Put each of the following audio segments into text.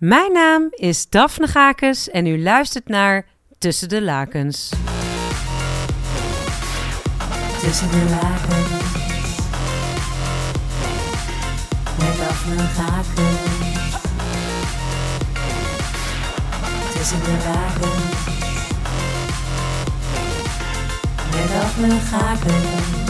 Mijn naam is Daphne Gakes en u luistert naar Tussen de Lakens. Tussen de lakens. Met Daphne Gakens. Tussen de lakens. Met Daphne Gakens.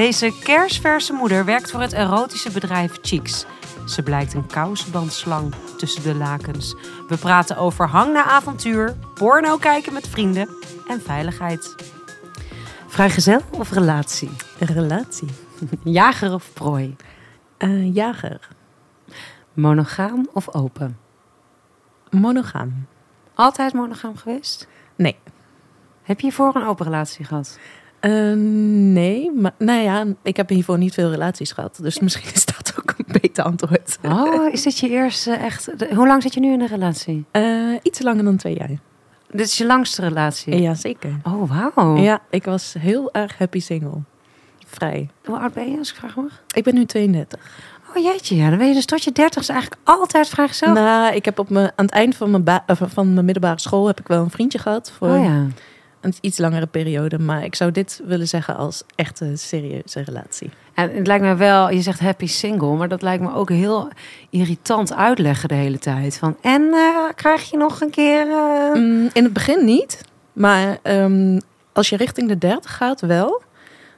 Deze kersverse moeder werkt voor het erotische bedrijf Cheeks. Ze blijkt een kousenbandslang tussen de lakens. We praten over hang naar avontuur, porno kijken met vrienden en veiligheid. Vrijgezel of relatie? Een relatie. Jager of prooi? Eh, jager. Monogaam of open? Monogaam. Altijd monogaam geweest? Nee. Heb je hiervoor een open relatie gehad? Eh, nee, maar nou ja, ik heb hiervoor niet veel relaties gehad. Dus misschien is dat ook een beter antwoord. Oh, is dit je eerste echt... Hoe lang zit je nu in een relatie? Eh, iets langer dan twee jaar. Dit is je langste relatie? Ja, zeker. Oh, wauw. Ja, ik was heel erg happy single. Vrij. Hoe oud ben je, als ik vraag mag? Ik ben nu 32. Oh jeetje, ja. Dan ben je dus tot je dertigste eigenlijk altijd vrijgezel. Nou, ik heb op mijn, aan het eind van mijn, eh, van mijn middelbare school heb ik wel een vriendje gehad voor oh ja. Een iets langere periode. Maar ik zou dit willen zeggen als echte serieuze relatie. En het lijkt me wel, je zegt happy single, maar dat lijkt me ook heel irritant uitleggen de hele tijd. Van, en eh, krijg je nog een keer... eh, Mm, in het begin niet. Maar ehm, als je richting de 30 gaat, wel.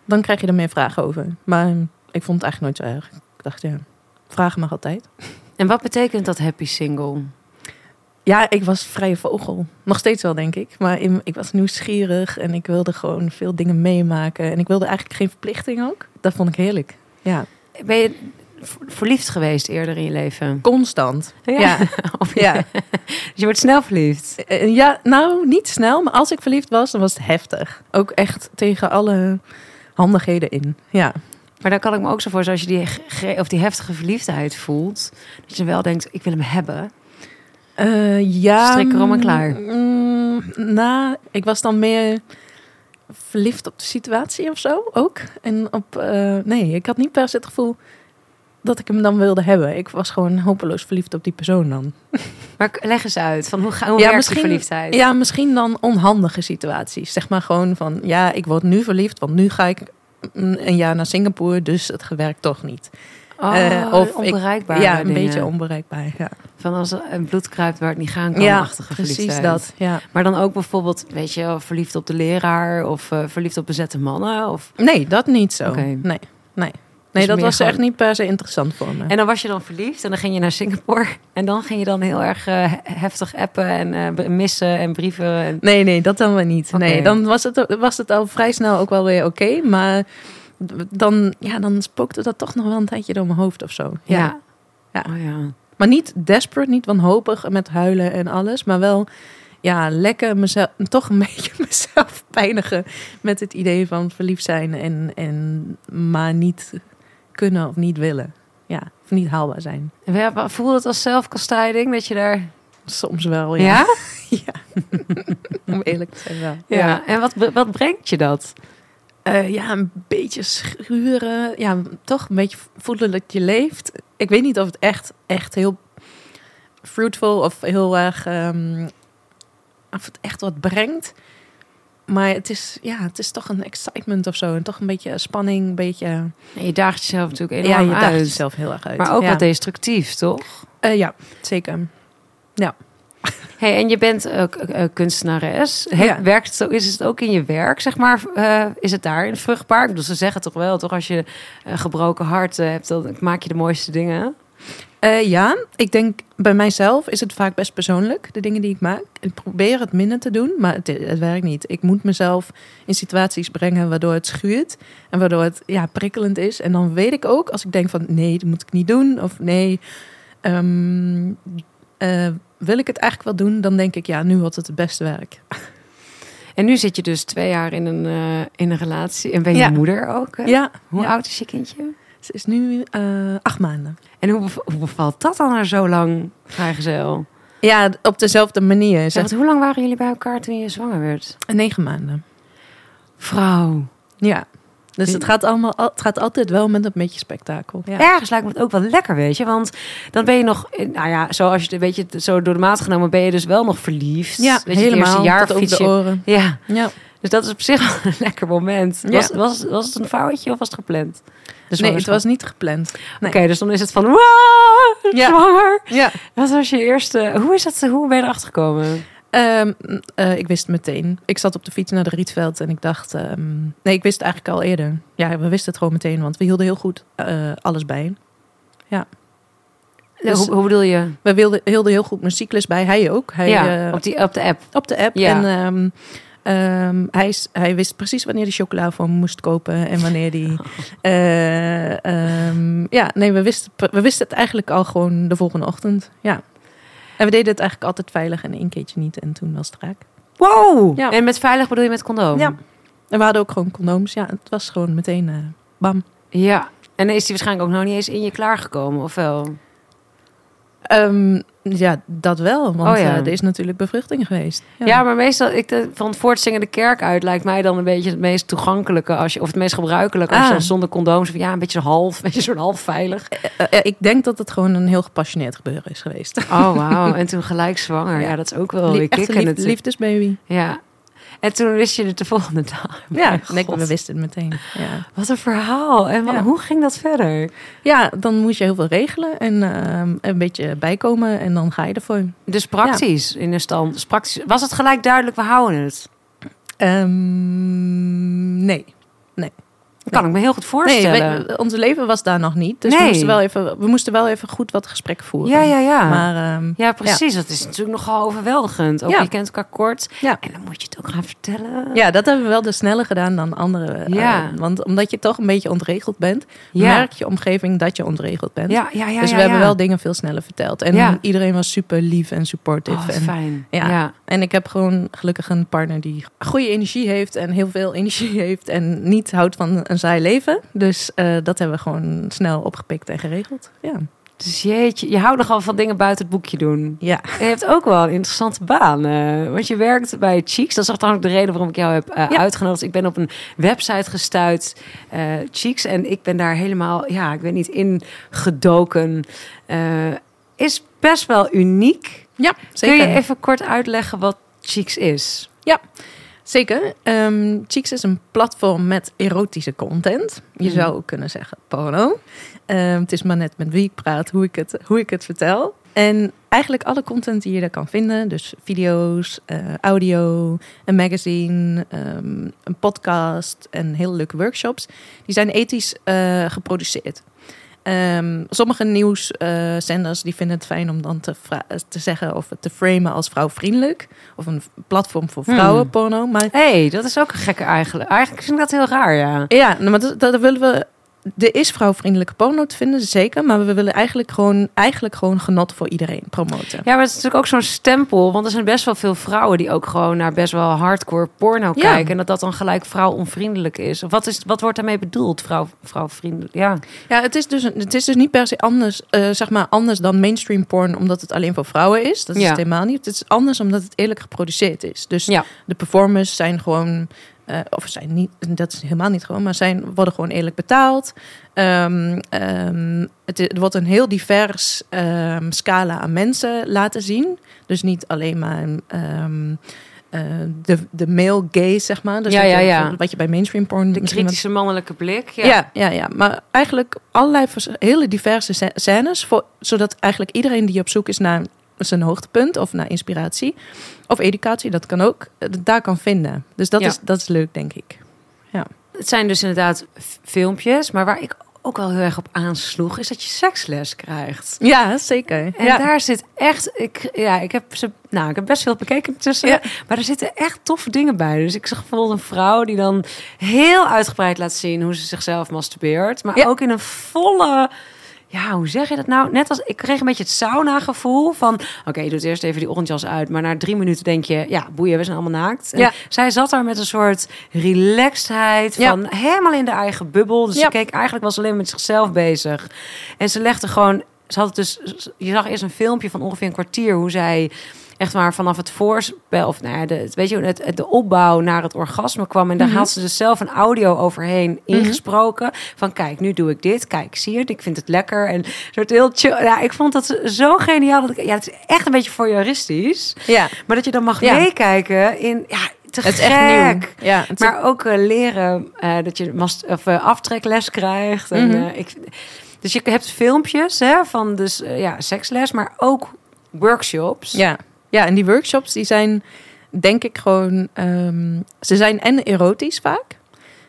Dan krijg je er meer vragen over. Maar ik vond het eigenlijk nooit zo erg. Ik dacht, ja, vragen mag altijd. En wat betekent dat happy single? Ja, ik was vrije vogel. Nog steeds wel, denk ik. Maar in- ik was nieuwsgierig en ik wilde gewoon veel dingen meemaken. En ik wilde eigenlijk geen verplichting ook. Dat vond ik heerlijk. Ja, Ben je verliefd geweest eerder in je leven? constant. Ja, Of ja. Dus je wordt snel verliefd? Eh, ja, nou, niet snel. Maar als ik verliefd was, dan was het heftig. Ook echt tegen alle handigheden in. Ja. Maar dan kan ik me ook zo voorstellen, als je die, of die heftige verliefdheid voelt, dat je wel denkt, ik wil hem hebben. Eh, ja. Strik erom en klaar. mm, nou, ik was dan meer verliefd op de situatie of zo ook. En op, eh, nee, ik had niet per se het gevoel dat ik hem dan wilde hebben. Ik was gewoon hopeloos verliefd op die persoon dan. Maar leg eens uit, van hoe, ga, hoe Ja, misschien- verliefdheid? Ja, misschien dan onhandige situaties. Zeg maar gewoon van, ja, ik word nu verliefd, want nu ga ik een jaar naar Singapore, dus het werkt toch niet. Oh, of ik- onbereikbaar. ja, een beetje onbereikbaar. Ja, Van als een bloed kruipt waar het niet gaan kan, ja achtige precies dat. Ja. Maar dan ook bijvoorbeeld, weet je, verliefd op de leraar of eh, verliefd op bezette mannen. Of... Nee, dat niet zo. Nee, nee. Nee, Dus dat was gewoon- echt niet per se interessant voor me. En dan was je dan verliefd en dan ging je naar Singapore. En dan ging je dan heel erg eh, heftig appen en missen en brieven. En... Nee, nee, dat dan wel niet. Nee, dan was het, was het al vrij snel ook wel weer oké. maar dan, ja, dan spookte dat toch nog wel een tijdje door mijn hoofd of zo. Ja. Ja. Oh, ja. Maar niet desperate, niet wanhopig met huilen en alles. Maar wel, ja, lekker mezelf, toch een beetje mezelf pijnigen met het idee van verliefd zijn. En, en maar niet kunnen of niet willen. Ja, of niet haalbaar zijn. We- Voelde het als zelfkastijding dat je daar... Soms wel, Ja? ja. Ja. Om eerlijk te zijn wel. En wat, wat brengt je dat? Eh, ja, een beetje schuren. Ja, toch een beetje voelen dat je leeft. Ik weet niet of het echt, echt heel fruitful of heel erg... ehm, of het echt wat brengt. Maar het is, ja, het is toch een excitement of zo. En toch een beetje spanning, een beetje... En je daagt jezelf natuurlijk ja, enorm je daagt uit. jezelf heel erg uit. Maar ook ja. wat destructief, toch? Eh, ja, zeker. Hey, en je bent ook eh, kunstenares. Ja. Werkt zo, is het ook in je werk, zeg maar? eh, is het daarin vruchtbaar? Ik bedoel, ze zeggen toch wel, toch als je een gebroken hart hebt, dan maak je de mooiste dingen. Ja, ik denk bij mijzelf is het vaak best persoonlijk, de dingen die ik maak. Ik probeer het minder te doen, maar het, het werkt niet. Ik moet mezelf in situaties brengen waardoor het schuurt en waardoor het ja, prikkelend is. En dan weet ik ook, als ik denk van nee, dat moet ik niet doen, of nee, Ehm, eh, wil ik het eigenlijk wel doen, dan denk ik, ja, nu wordt het het beste werk. En nu zit je dus twee jaar in een, eh, in een relatie. En ben je Ja. moeder ook? hè? Ja, Hoe ja. oud is je kindje? Ze is nu eh, acht maanden. En hoe, bev- hoe bevalt dat dan na zo lang vrijgezel? Ja, op dezelfde manier. Want hoe lang waren jullie bij elkaar toen je zwanger werd? negen maanden. Vrouw. Ja. Dus het gaat, allemaal, al- het gaat altijd wel met een beetje spektakel. Ja. Ergens lijkt me het ook wel lekker, weet je. Want dan ben je nog, nou ja, zoals je het, weet je, zo door de maat genomen ben je dus wel nog verliefd. Ja, weet je, het helemaal. eerste jaar fiets je- oren. Ja, Ja. dus dat is op zich wel een lekker moment. Ja. Was, was, was het een foutje of was het gepland? Nee, het was niet gepland. Nee. Oké, dus dan is het van, wow, Ja. zwanger. Ja. Wat was je eerste, hoe is dat, hoe ben je erachter gekomen? Ehm, eh, ik wist het meteen. Ik zat op de fiets naar de Rietveld en ik dacht... ehm, nee, ik wist het eigenlijk al eerder. Ja, we wisten het gewoon meteen, want we hielden heel goed eh, alles bij. Dus- hoe, hoe bedoel je? We wilden, hielden heel goed mijn cyclus bij. Hij ook. Hij, ja, eh, op, die, op de app. op de app. Ja. En ehm, hij, hij wist precies wanneer hij chocola voor me moest kopen en wanneer die. ja, nee, we wisten, we wisten het eigenlijk al gewoon de volgende ochtend. Ja. En we deden het eigenlijk altijd veilig en één keertje niet. En toen was het raak. Wow! Ja. En met veilig bedoel je met condoom? Ja. En we hadden ook gewoon condooms. Ja, het was gewoon meteen eh, bam. Ja. En is die waarschijnlijk ook nog niet eens in je klaargekomen, of wel? Ehm, ja, dat wel. Want Oh ja. eh, er is natuurlijk bevruchting geweest. Ja, maar meestal, ik, de- van voortzingen de kerk uit lijkt mij dan een beetje het meest toegankelijke, als je, of het meest gebruikelijke, als je Ah. dan zonder condooms, of ja, een beetje half, een beetje soort half veilig. Eh, eh, ik denk dat het gewoon een heel gepassioneerd gebeuren is geweest. Oh, wauw. En toen gelijk zwanger. Ja, Ja. dat is ook wel weer kicken lief- liefdesbaby. Ja. En toen wist je het de volgende dag. Ja, nee, we wisten het meteen. Ja. Wat een verhaal. En Ja. hoe ging dat verder? ja, dan moest je heel veel regelen en ehm, een beetje bijkomen en dan ga je ervoor. Dus praktisch in de stand. Dus praktisch. Was het gelijk duidelijk, we houden het? Ehm, nee. Dat kan ik me heel goed Nee, voorstellen. we- onze leven was daar nog niet. Dus we, Nee. moesten wel even, we moesten wel even goed wat gesprekken voeren. ja, ja, ja. Maar ehm, ja, precies. Dat is natuurlijk nogal overweldigend. Ook Ja. je kent elkaar kort. Ja. En dan moet je het ook gaan vertellen. ja, dat hebben we wel dus sneller gedaan dan anderen. eh, Ja. want omdat je toch een beetje ontregeld bent, Ja. merkt je omgeving dat je ontregeld bent. Ja, ja, ja. dus we ja, hebben ja. wel dingen veel sneller verteld. En Ja. iedereen was super lief en supportive. Oh, en, fijn. Ja. ja. En ik heb gewoon gelukkig een partner die goede energie heeft en heel veel energie heeft en niet houdt van een saai leven. Dus eh, dat hebben we gewoon snel opgepikt en geregeld. Ja. Dus jeetje, je houdt nogal van dingen buiten het boekje doen. Ja. En je hebt ook wel een interessante baan. want je werkt bij Cheeks. Dat is trouwens de reden waarom ik jou heb eh, Ja. uitgenodigd. Ik ben op een website gestuurd, eh Cheeks. En ik ben daar helemaal, ja, ik ben niet ingedoken. Is best wel uniek. Ja, zeker. Kun je even kort uitleggen wat Cheeks is? Zeker. Ehm Cheeks is een platform met erotische content. Je Mhm. zou ook kunnen zeggen porno. Ehm, het is maar net met wie ik praat, hoe ik het, hoe ik het vertel. En eigenlijk alle content die je daar kan vinden. Dus video's, eh, audio, een magazine, ehm, een podcast en hele leuke workshops. Die zijn ethisch eh, geproduceerd. Ehm, sommige nieuwszenders die vinden het fijn om dan te, te zeggen of te framen als vrouwvriendelijk. Of een platform voor Hmm. vrouwenporno. Maar hey, dat is ook een gekke eigenlijk. Eigenlijk vind ik dat heel raar, ja. ja, maar dat, dat willen we. Er is vrouwvriendelijke porno te vinden, zeker. Maar we willen eigenlijk gewoon, eigenlijk gewoon genot voor iedereen promoten. Ja, maar het is natuurlijk ook zo'n stempel. Want er zijn best wel veel vrouwen die ook gewoon naar best wel hardcore porno Ja. kijken. En dat dat dan gelijk vrouwonvriendelijk is. Of wat, is, wat wordt daarmee bedoeld, vrouw, vrouwvriendelijk? Ja. Ja, het is dus, het is dus niet per se anders, eh, zeg maar anders dan mainstream porn, omdat het alleen voor vrouwen is. Dat is Ja. het helemaal niet. Het is anders omdat het eerlijk geproduceerd is. Dus Ja. de performers zijn gewoon, eh, of zijn niet, dat is helemaal niet gewoon, maar zijn, worden gewoon eerlijk betaald. Ehm, ehm, het, wordt een heel divers ehm, scala aan mensen laten zien. Dus niet alleen maar eh, de, de male gaze, zeg maar. Dus Ja, wat je- ja, ja. Wat je bij mainstream porn De kritische mannelijke blik. Ja. ja. ja, ja, Maar eigenlijk allerlei hele diverse sc- scènes. Voor, zodat eigenlijk iedereen die op zoek is naar zijn hoogtepunt of naar inspiratie of educatie, dat kan ook, eh, daar kan vinden. Dus dat, Ja. is, dat is leuk, denk ik. Het zijn dus inderdaad filmpjes. Maar waar ik ook wel heel erg op aansloeg, is dat je seksles krijgt. Ja, zeker. En ja. daar zit echt, ik, ja, ik heb ze, nou, ik heb best veel bekeken tussen, Ja. maar er zitten echt toffe dingen bij. Dus ik zag bijvoorbeeld een vrouw die dan heel uitgebreid laat zien hoe ze zichzelf masturbeert, maar Ja. ook in een volle, ja, hoe zeg je dat nou? Net als ik kreeg een beetje het sauna gevoel van, oké, je doet eerst even die ochtendjas uit, maar na drie minuten denk je, ja, boeien, we zijn allemaal naakt. En Ja. Zij zat daar met een soort relaxedheid Ja. van helemaal in de eigen bubbel. Dus Ja. ze keek eigenlijk was alleen met zichzelf bezig. En ze legde gewoon, ze had het dus, je zag eerst een filmpje van ongeveer een kwartier hoe zij echt maar vanaf het voorspel of nou ja, de, weet je, het, het- de opbouw naar het orgasme kwam en daar Mhm. had ze dus zelf een audio overheen ingesproken van kijk, nu doe ik dit, kijk, zie je, het, ik vind het lekker en soort heel chill. Ja, ik vond dat zo geniaal dat ik, ja, het is echt een beetje voyeuristisch, Ja, maar dat je dan mag Ja. meekijken in ja, te het is gek. echt nieuw. Ja, is- Maar ook eh, leren eh, dat je mast of uh, aftrekles krijgt. En, Mhm. eh, ik, dus je hebt filmpjes hè, van dus eh, ja, seksles, maar ook workshops. Ja. Ja, en die workshops die zijn denk ik gewoon... ehm, ze zijn en erotisch vaak.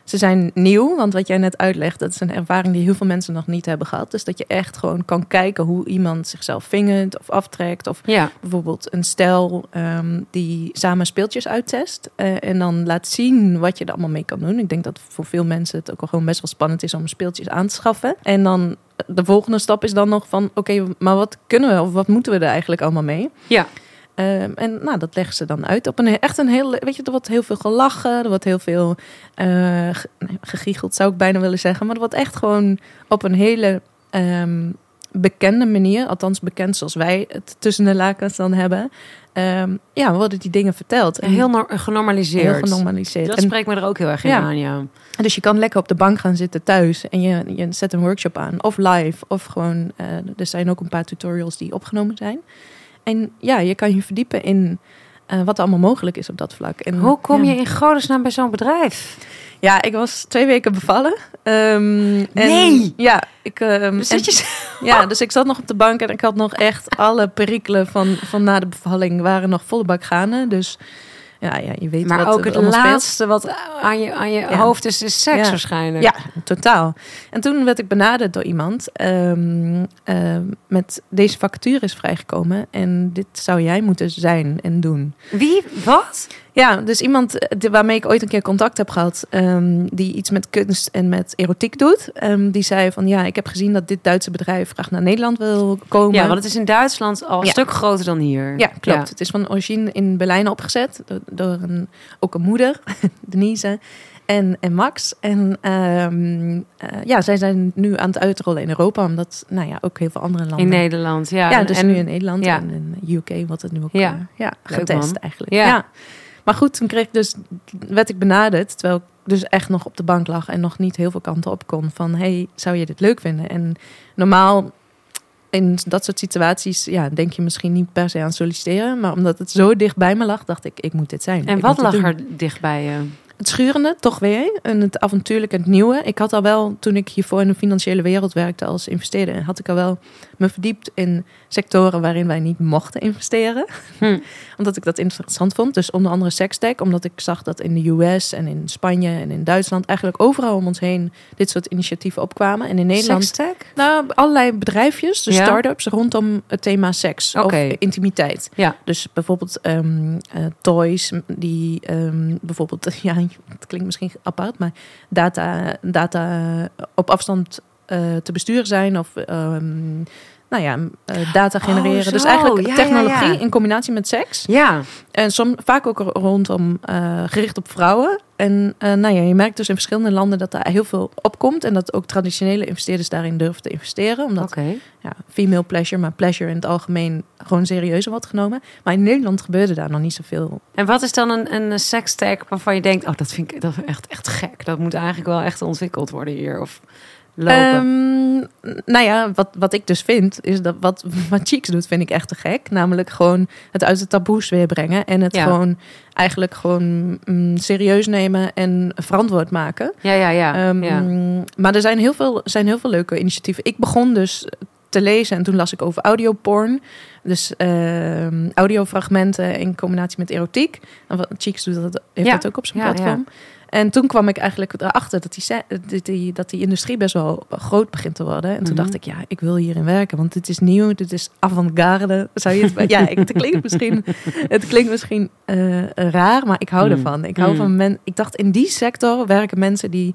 Ze zijn nieuw, want wat jij net uitlegt... dat is een ervaring die heel veel mensen nog niet hebben gehad. Dus dat je echt gewoon kan kijken hoe iemand zichzelf vingert of aftrekt... of Ja. bijvoorbeeld een stel ehm, die samen speeltjes uittest. eh, en dan laat zien wat je er allemaal mee kan doen. Ik denk dat voor veel mensen het ook wel gewoon best wel spannend is om speeltjes aan te schaffen. En dan de volgende stap is dan nog van: oké, maar wat kunnen we of wat moeten we er eigenlijk allemaal mee? Ja. Ehm, en nou, dat leggen ze dan uit op een echt een heel, weet je, er wordt heel veel gelachen, er wordt heel veel ge- nee, gegiecheld, zou ik bijna willen zeggen, maar er wordt echt gewoon op een hele ehm, bekende manier, althans bekend zoals wij het tussen de lakens dan hebben, ehm, ja, worden die dingen verteld en Heel nor- genormaliseerd. heel genormaliseerd. Dat En- spreekt me er ook heel erg in Ja. aan, ja. dus je kan lekker op de bank gaan zitten thuis en je, je zet een workshop aan. Of live, of gewoon... eh, er zijn ook een paar tutorials die opgenomen zijn. En ja, je kan je verdiepen in eh, wat er allemaal mogelijk is op dat vlak. En, Hoe kom ja. je in godesnaam bij zo'n bedrijf? Ja, ik was twee weken bevallen. Ehm, en, Nee! Ja, ik, en- je... ja, dus ik zat nog op de bank en ik had nog echt alle perikelen van, van na de bevalling waren nog volle bak gaande. Dus ja, ja je weet Maar wat ook het speelt. laatste wat aan je, aan je Ja. hoofd is, is seks Ja. waarschijnlijk. Ja, totaal. En toen werd ik benaderd door iemand ehm, ehm, met deze vacature is vrijgekomen en dit zou jij moeten zijn en doen. Wie? Wat? Ja, dus iemand eh, waarmee ik ooit een keer contact heb gehad, ehm, die iets met kunst en met erotiek doet, ehm, die zei van ja, ik heb gezien dat dit Duitse bedrijf graag naar Nederland wil komen. Ja, want het is in Duitsland al een Ja. stuk groter dan hier. Ja, klopt. Het is van origine in Berlijn opgezet door, door een, ook een moeder, Denise en, en Max. En ehm, eh, ja, zij zijn nu aan het uitrollen in Europa, omdat nou ja, ook heel veel andere landen. In Nederland, ja. Ja, dus en- nu in Nederland ja. en in UK wordt het nu ook Ja. ja. ja, getest man. eigenlijk. Ja. Maar goed, toen kreeg ik dus, werd ik benaderd, terwijl ik dus echt nog op de bank lag en nog niet heel veel kanten op kon. Van, hey, zou je dit leuk vinden? En normaal in dat soort situaties, ja, denk je misschien niet per se aan solliciteren. Maar omdat het zo dicht bij me lag, dacht ik, ik moet dit zijn. En wat lag doen. er dicht bij je? Het schurende, toch weer. En het avontuurlijke, het nieuwe. Ik had al wel, toen ik hiervoor in de financiële wereld werkte als investeerder, had ik al wel me verdiept in sectoren waarin wij niet mochten investeren. Hm. omdat ik dat interessant vond. Dus onder andere sextech, omdat ik zag dat in de US en in Spanje en in Duitsland eigenlijk overal om ons heen dit soort initiatieven opkwamen. En in Nederland Sextech? nou, allerlei bedrijfjes, dus Ja? start-ups rondom het thema seks of intimiteit. Ja. Dus bijvoorbeeld ehm, eh, toys die bijvoorbeeld bijvoorbeeld, ja, het klinkt misschien apart, maar data, data op afstand eh, te besturen zijn of ehm, nou ja, eh, data genereren. Oh, dus zo. eigenlijk Ja, technologie ja. in combinatie met seks. Ja. En som, vaak ook rondom eh, gericht op vrouwen. En eh, nou ja, je merkt dus in verschillende landen dat daar heel veel opkomt. En dat ook traditionele investeerders daarin durven te investeren. Omdat ja, female pleasure, maar pleasure in het algemeen gewoon serieuzer wordt genomen. Maar in Nederland gebeurde daar nog niet zoveel. En wat is dan een, een sextech waarvan je denkt... oh, dat vind ik dat echt, echt gek. Dat moet eigenlijk wel echt ontwikkeld worden hier. Of lopen. Ehm, nou ja, wat, wat ik dus vind, is dat wat, wat Cheeks doet, vind ik echt te gek. Namelijk gewoon het uit de taboes weer brengen. En het Ja. gewoon eigenlijk gewoon mm, serieus nemen en verantwoord maken. ja, ja, ja. Ehm, ja. Maar er zijn heel, veel, zijn heel veel leuke initiatieven. Ik begon dus te lezen en toen las ik over audioporn. Dus ehm, audiofragmenten in combinatie met erotiek. En wat Cheeks doet dat, heeft Ja. dat ook op zijn Ja, platform. En toen kwam ik eigenlijk erachter dat die, die, dat die industrie best wel groot begint te worden. En toen Mhm. dacht ik, ja, ik wil hierin werken. Want dit is nieuw, dit is avant-garde. Zou je het, ja, het klinkt misschien, het klinkt misschien eh, raar, maar ik hou Mm. ervan. Ik hou Mm. van men, ik dacht, in die sector werken mensen die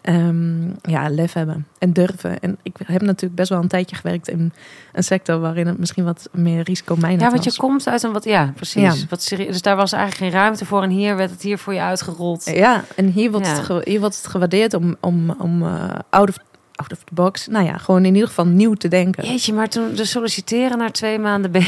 ehm, ja, lef hebben en durven. En ik heb natuurlijk best wel een tijdje gewerkt in een sector waarin het misschien wat meer risicomijnend Ja, was. want je komt uit een wat, ja, precies. Ja. Wat serieus. Dus daar was eigenlijk geen ruimte voor. En hier werd het hier voor je uitgerold. Ja, en hier wordt, Ja. Het, ge- hier wordt het gewaardeerd om, om, om eh, out, of, out of the box, nou ja, gewoon in ieder geval nieuw te denken. Jeetje, maar toen de solliciteren na twee maanden ben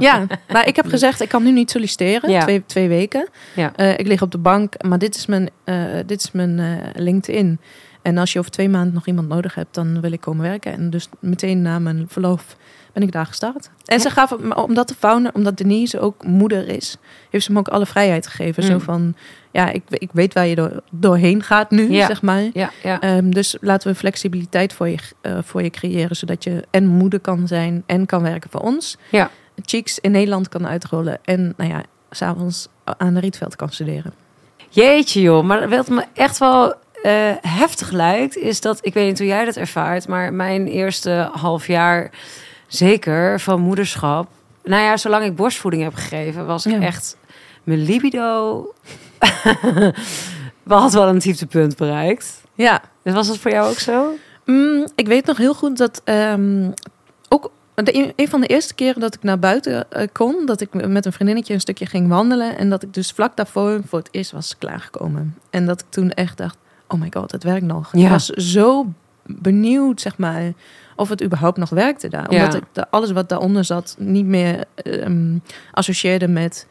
Ja, maar ik heb gezegd, ik kan nu niet solliciteren, Ja. twee, twee weken. Ja. Eh, ik lig op de bank, maar dit is mijn, eh, dit is mijn eh, LinkedIn. En als je over twee maanden nog iemand nodig hebt, dan wil ik komen werken. En dus meteen na mijn verlof ben ik daar gestart. En ze gaven, me- omdat de founder, omdat Denise ook moeder is, heeft ze me ook alle vrijheid gegeven. Mm. Zo van, ja, ik, ik weet waar je door, doorheen gaat nu, Ja. zeg maar. Ja, ja. Ehm, dus laten we flexibiliteit voor je, voor je creëren, zodat je en moeder kan zijn en kan werken voor ons. Ja. Cheeks in Nederland kan uitrollen en, nou ja, s'avonds aan de Rietveld kan studeren. Jeetje joh, maar wat me echt wel eh, heftig lijkt, is dat, ik weet niet hoe jij dat ervaart, maar mijn eerste half jaar zeker van moederschap, nou ja, zolang ik borstvoeding heb gegeven, was ik Ja. echt mijn libido had wel een dieptepunt bereikt. Ja, Dus was dat voor jou ook zo? Mm, ik weet nog heel goed dat ehm, ook de, een van de eerste keren dat ik naar buiten eh, kon, dat ik met een vriendinnetje een stukje ging wandelen en dat ik dus vlak daarvoor voor het eerst was klaargekomen. En dat ik toen echt dacht, oh my god, het werkt nog. Ja. Ik was zo benieuwd, zeg maar, of het überhaupt nog werkte daar. Ja. Omdat ik de, alles wat daaronder zat niet meer ehm, associeerde met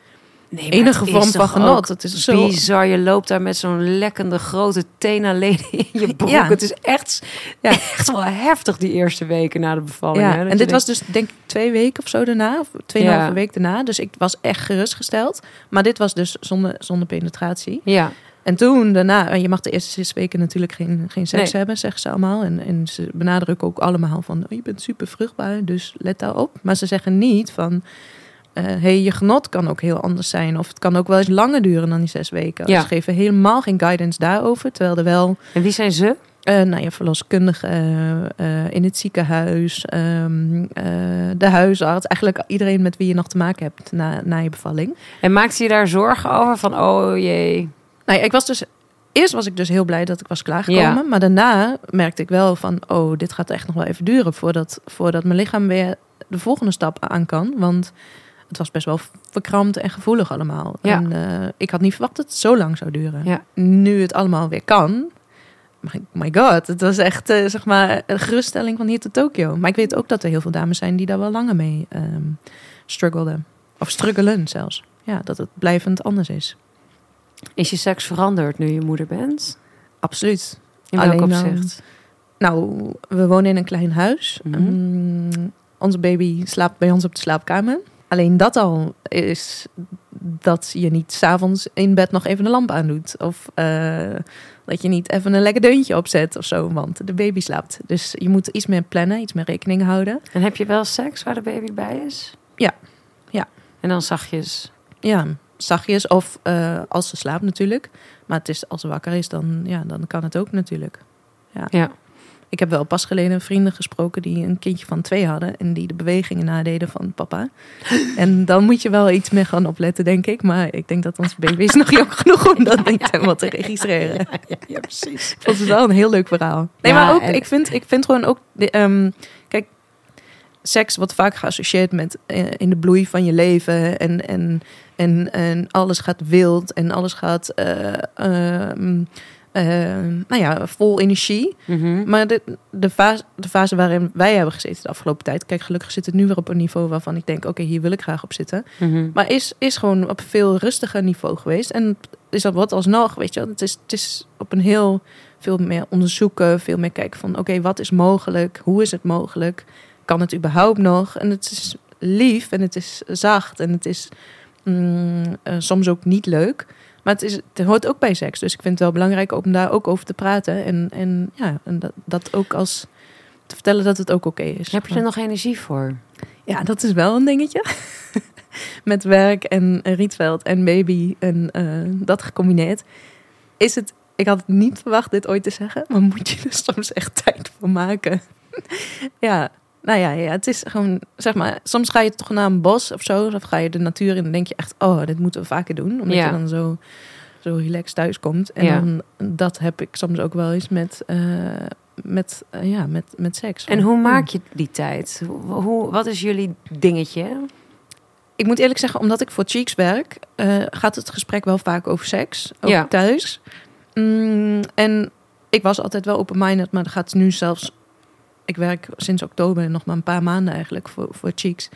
Nee, enige vorm van genot. Het is zo Bizar, je loopt daar met zo'n lekkende grote tenaleden in je broek. Ja. Het is echt, Ja. echt wel heftig die eerste weken na de bevalling. Ja, hè? En dit denkt, was dus denk ik twee weken of zo daarna, of tweeënhalve Ja. week daarna. Dus ik was echt gerustgesteld. Maar dit was dus zonder, zonder penetratie. Ja, En toen daarna, je mag de eerste zes weken natuurlijk geen, geen seks Nee. hebben, zeggen ze allemaal. En, en ze benadrukken ook allemaal van, oh, je bent super vruchtbaar, dus let daarop. Maar ze zeggen niet van, hey, je genot kan ook heel anders zijn. Of het kan ook wel eens langer duren dan die zes weken. Ja. Ze geven helemaal geen guidance daarover, terwijl er wel... en wie zijn ze? Eh, nou ja, verloskundige eh, eh, in het ziekenhuis, ehm, eh, de huisarts. Eigenlijk iedereen met wie je nog te maken hebt na, na je bevalling. En maakte je daar zorgen over van, oh jee. Nou ja, ik was dus... Eerst was ik dus heel blij dat ik was klaargekomen. Ja. Maar daarna merkte ik wel van... Oh, dit gaat echt nog wel even duren voordat, voordat mijn lichaam weer de volgende stap aan kan. Want het was best wel verkrampt en gevoelig allemaal. Ja. En eh, ik had niet verwacht dat het zo lang zou duren. Ja. Nu het allemaal weer kan... My, my god, het was echt eh, zeg maar een geruststelling van hier tot Tokio. Maar ik weet ook dat er heel veel dames zijn die daar wel langer mee ehm struggelden. Of struggelen zelfs. Ja, dat het blijvend anders is. Is je seks veranderd nu je moeder bent? Absoluut. In welk Alleen, ehm, opzicht? Nou, we wonen in een klein huis. Mhm. Mm, onze baby slaapt bij ons op de slaapkamer. Alleen dat al is dat je niet s'avonds in bed nog even de lamp aandoet. Of eh, dat je niet even een lekker deuntje opzet of zo, want de baby slaapt. Dus je moet iets meer plannen, iets meer rekening houden. En heb je wel seks waar de baby bij is? Ja. Ja. En dan zachtjes. Ja, zachtjes of eh, als ze slaapt natuurlijk. Maar het is, als ze wakker is, dan, ja, dan kan het ook natuurlijk. Ja. Ik heb wel pas geleden vrienden gesproken die een kindje van twee hadden en die de bewegingen nadeden van papa. En dan moet je wel iets meer gaan opletten, denk ik. Maar ik denk dat onze baby is nog jong genoeg om dat niet helemaal te registreren. Ja, ja, precies. Ik vond het wel een heel leuk verhaal. Nee, maar ook, ik, vind, ik vind gewoon ook, de, ehm, kijk, seks wordt vaak geassocieerd met eh, in de bloei van je leven en, en, en, en alles gaat wild en alles gaat, eh, ehm, eh, nou ja, vol energie. Mhm. Maar de, de, fase, de fase waarin wij hebben gezeten de afgelopen tijd, kijk, gelukkig zit het nu weer op een niveau waarvan ik denk, oké, hier wil ik graag op zitten. Mhm. Maar is, is gewoon op veel rustiger niveau geweest. En is dat wat alsnog, weet je. Het is, het is op een heel veel meer onderzoeken, veel meer kijken van... oké, wat is mogelijk? Hoe is het mogelijk? Kan het überhaupt nog? En het is lief en het is zacht en het is mm, eh, soms ook niet leuk. Maar het, is, het hoort ook bij seks. Dus ik vind het wel belangrijk om daar ook over te praten. En, en, ja, en dat, dat ook als... te vertellen dat het ook oké is. Heb je er nog energie voor? Ja, dat is wel een dingetje. Met werk en Rietveld en baby en eh, dat gecombineerd. Is het, ik had het niet verwacht dit ooit te zeggen, maar moet je er soms echt tijd voor maken. ja, nou ja, ja, het is gewoon, zeg maar, soms ga je toch naar een bos of zo, of ga je de natuur in en denk je echt, oh, dit moeten we vaker doen. Omdat Ja. je dan zo, zo relaxed thuis komt. En Ja. dan, dat heb ik soms ook wel eens met, eh, met, eh, ja, met, met seks. En hoe maak je die tijd? Hoe, hoe- wat is jullie dingetje? Ik moet eerlijk zeggen, omdat ik voor Cheeks werk, eh, gaat het gesprek wel vaak over seks. Ook Ja. thuis. Mm, en ik was altijd wel open-minded, maar dat gaat nu zelfs... Ik werk sinds oktober nog maar een paar maanden eigenlijk voor, voor Cheeks.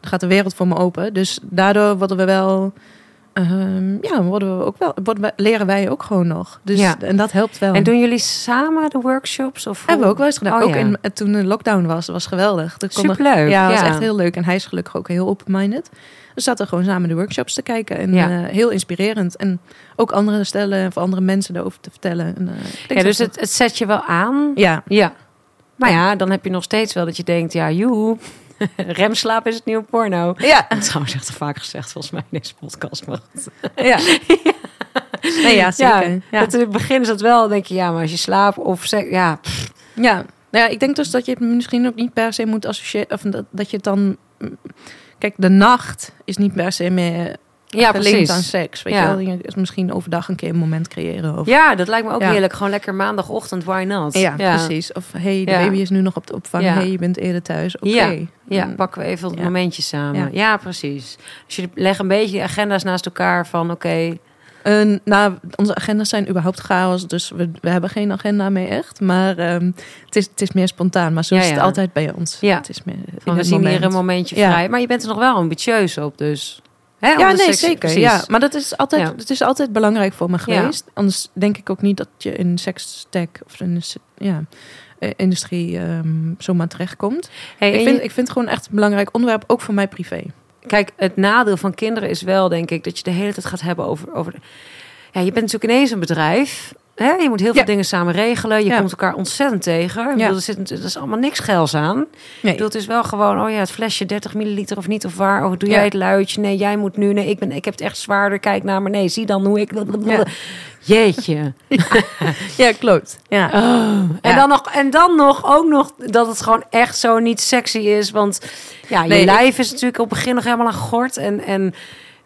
Dan gaat de wereld voor me open. Dus daardoor worden we wel... ehm, ja, worden we ook wel, worden we, leren wij ook gewoon nog. Dus, Ja. En dat helpt wel. En doen jullie samen de workshops? Of Hebben we ook wel eens gedaan. Oh, ook ja. in, toen de lockdown was, dat was geweldig. Konden- Superleuk. ja, dat was echt heel leuk. En hij is gelukkig ook heel open-minded. We zaten gewoon samen de workshops te kijken. En Ja. eh, heel inspirerend. En ook andere stellen of andere mensen erover te vertellen. En, eh, Ja, dus dat- het, het zet je wel aan. Ja, Ja. Maar ja, dan heb je nog steeds wel dat je denkt, ja, joe. Remslaap is het nieuwe porno. ja, Dat is trouwens echt vaak gezegd, volgens mij, in deze podcast. Maar goed. ja. Nee, ja, zeker. Ja, ja. Dat in het begin is dat wel, denk je, ja, maar als je slaapt of seks, ja, pff, ja. Nou ja, ik denk dus dat je het misschien ook niet per se moet associëren. Of dat, dat je het dan... Kijk, de nacht is niet per se meer ja, precies. aan seks. Weet Ja. je wel? Misschien overdag een keer een moment creëren. Of, Ja, dat lijkt me ook Ja. heerlijk. Gewoon lekker maandagochtend, why not? Ja, precies. Of hey, de baby is nu nog op de opvang. Hey, je bent eerder thuis. Oké. Ja. Ja, Dan- pakken we even het momentje samen. Ja. Precies. Dus je legt een beetje die agenda's naast elkaar van, oké, nou, onze agendas zijn überhaupt chaos, dus we, we hebben geen agenda meer echt. Maar ehm, het, is, het is meer spontaan, maar zo is het altijd bij ons. Ja. Het is meer we zien hier een momentje vrij. Maar je bent er nog wel ambitieus op, dus. Hè, Ja, nee, zeker. precies. Ja, maar dat is altijd, Ja. het is altijd belangrijk voor me Ja. geweest. Anders denk ik ook niet dat je in sekstech of in ja, eh, industrie ehm, zomaar terechtkomt. Hey, Ik vind, je- ik vind het gewoon echt een belangrijk onderwerp, ook voor mij privé. Kijk, het nadeel van kinderen is wel, denk ik, dat je de hele tijd gaat hebben over. over ja, je bent natuurlijk ineens een bedrijf. Hè? Je moet heel veel Ja. dingen samen regelen. Je Ja. komt elkaar ontzettend tegen. Ik Ja. bedoel, er, zit, er is allemaal niks geils aan. Ik Nee. bedoel, het is wel gewoon, oh ja, het flesje 30 milliliter of niet, of waar. Of doe jij het luidje? Nee, jij moet nu. Nee, ik, ben, ik heb het echt zwaarder. Kijk naar me. Nee, zie dan hoe ik. Jeetje. Ja, klopt. Ja. En, Ja. dan nog, en dan nog ook nog dat het gewoon echt zo niet sexy is. Want ja, je Nee, lijf is natuurlijk op het begin nog helemaal aan gort. En, en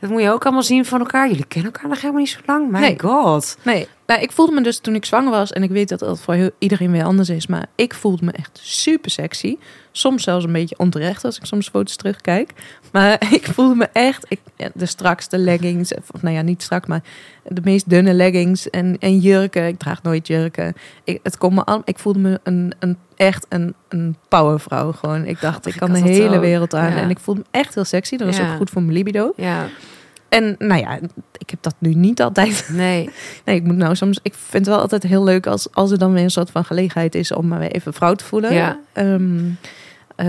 dat moet je ook allemaal zien van elkaar. Jullie kennen elkaar nog helemaal niet zo lang. My Nee. god. Nee, nou, ik voelde me dus toen ik zwanger was, en ik weet dat dat voor heel, iedereen weer anders is, maar ik voelde me echt super sexy. Soms zelfs een beetje onterecht als ik soms foto's terugkijk. Maar ik voelde me echt, ik, de strakste leggings, of nou ja, niet strak, maar de meest dunne leggings en, en jurken. Ik draag nooit jurken. Ik, het kon me al, ik voelde me een, een, echt een, een powervrouw gewoon. Ik dacht, ik ik kan de hele ook. wereld aan. Ja. En ik voelde me echt heel sexy. Dat was Ja. ook goed voor mijn libido. Ja, En nou ja, ik heb dat nu niet altijd. nee. Nee, ik moet nou soms. Ik vind het wel altijd heel leuk als, als er dan weer een soort van gelegenheid is om me weer even vrouw te voelen. Ja. Ehm, eh,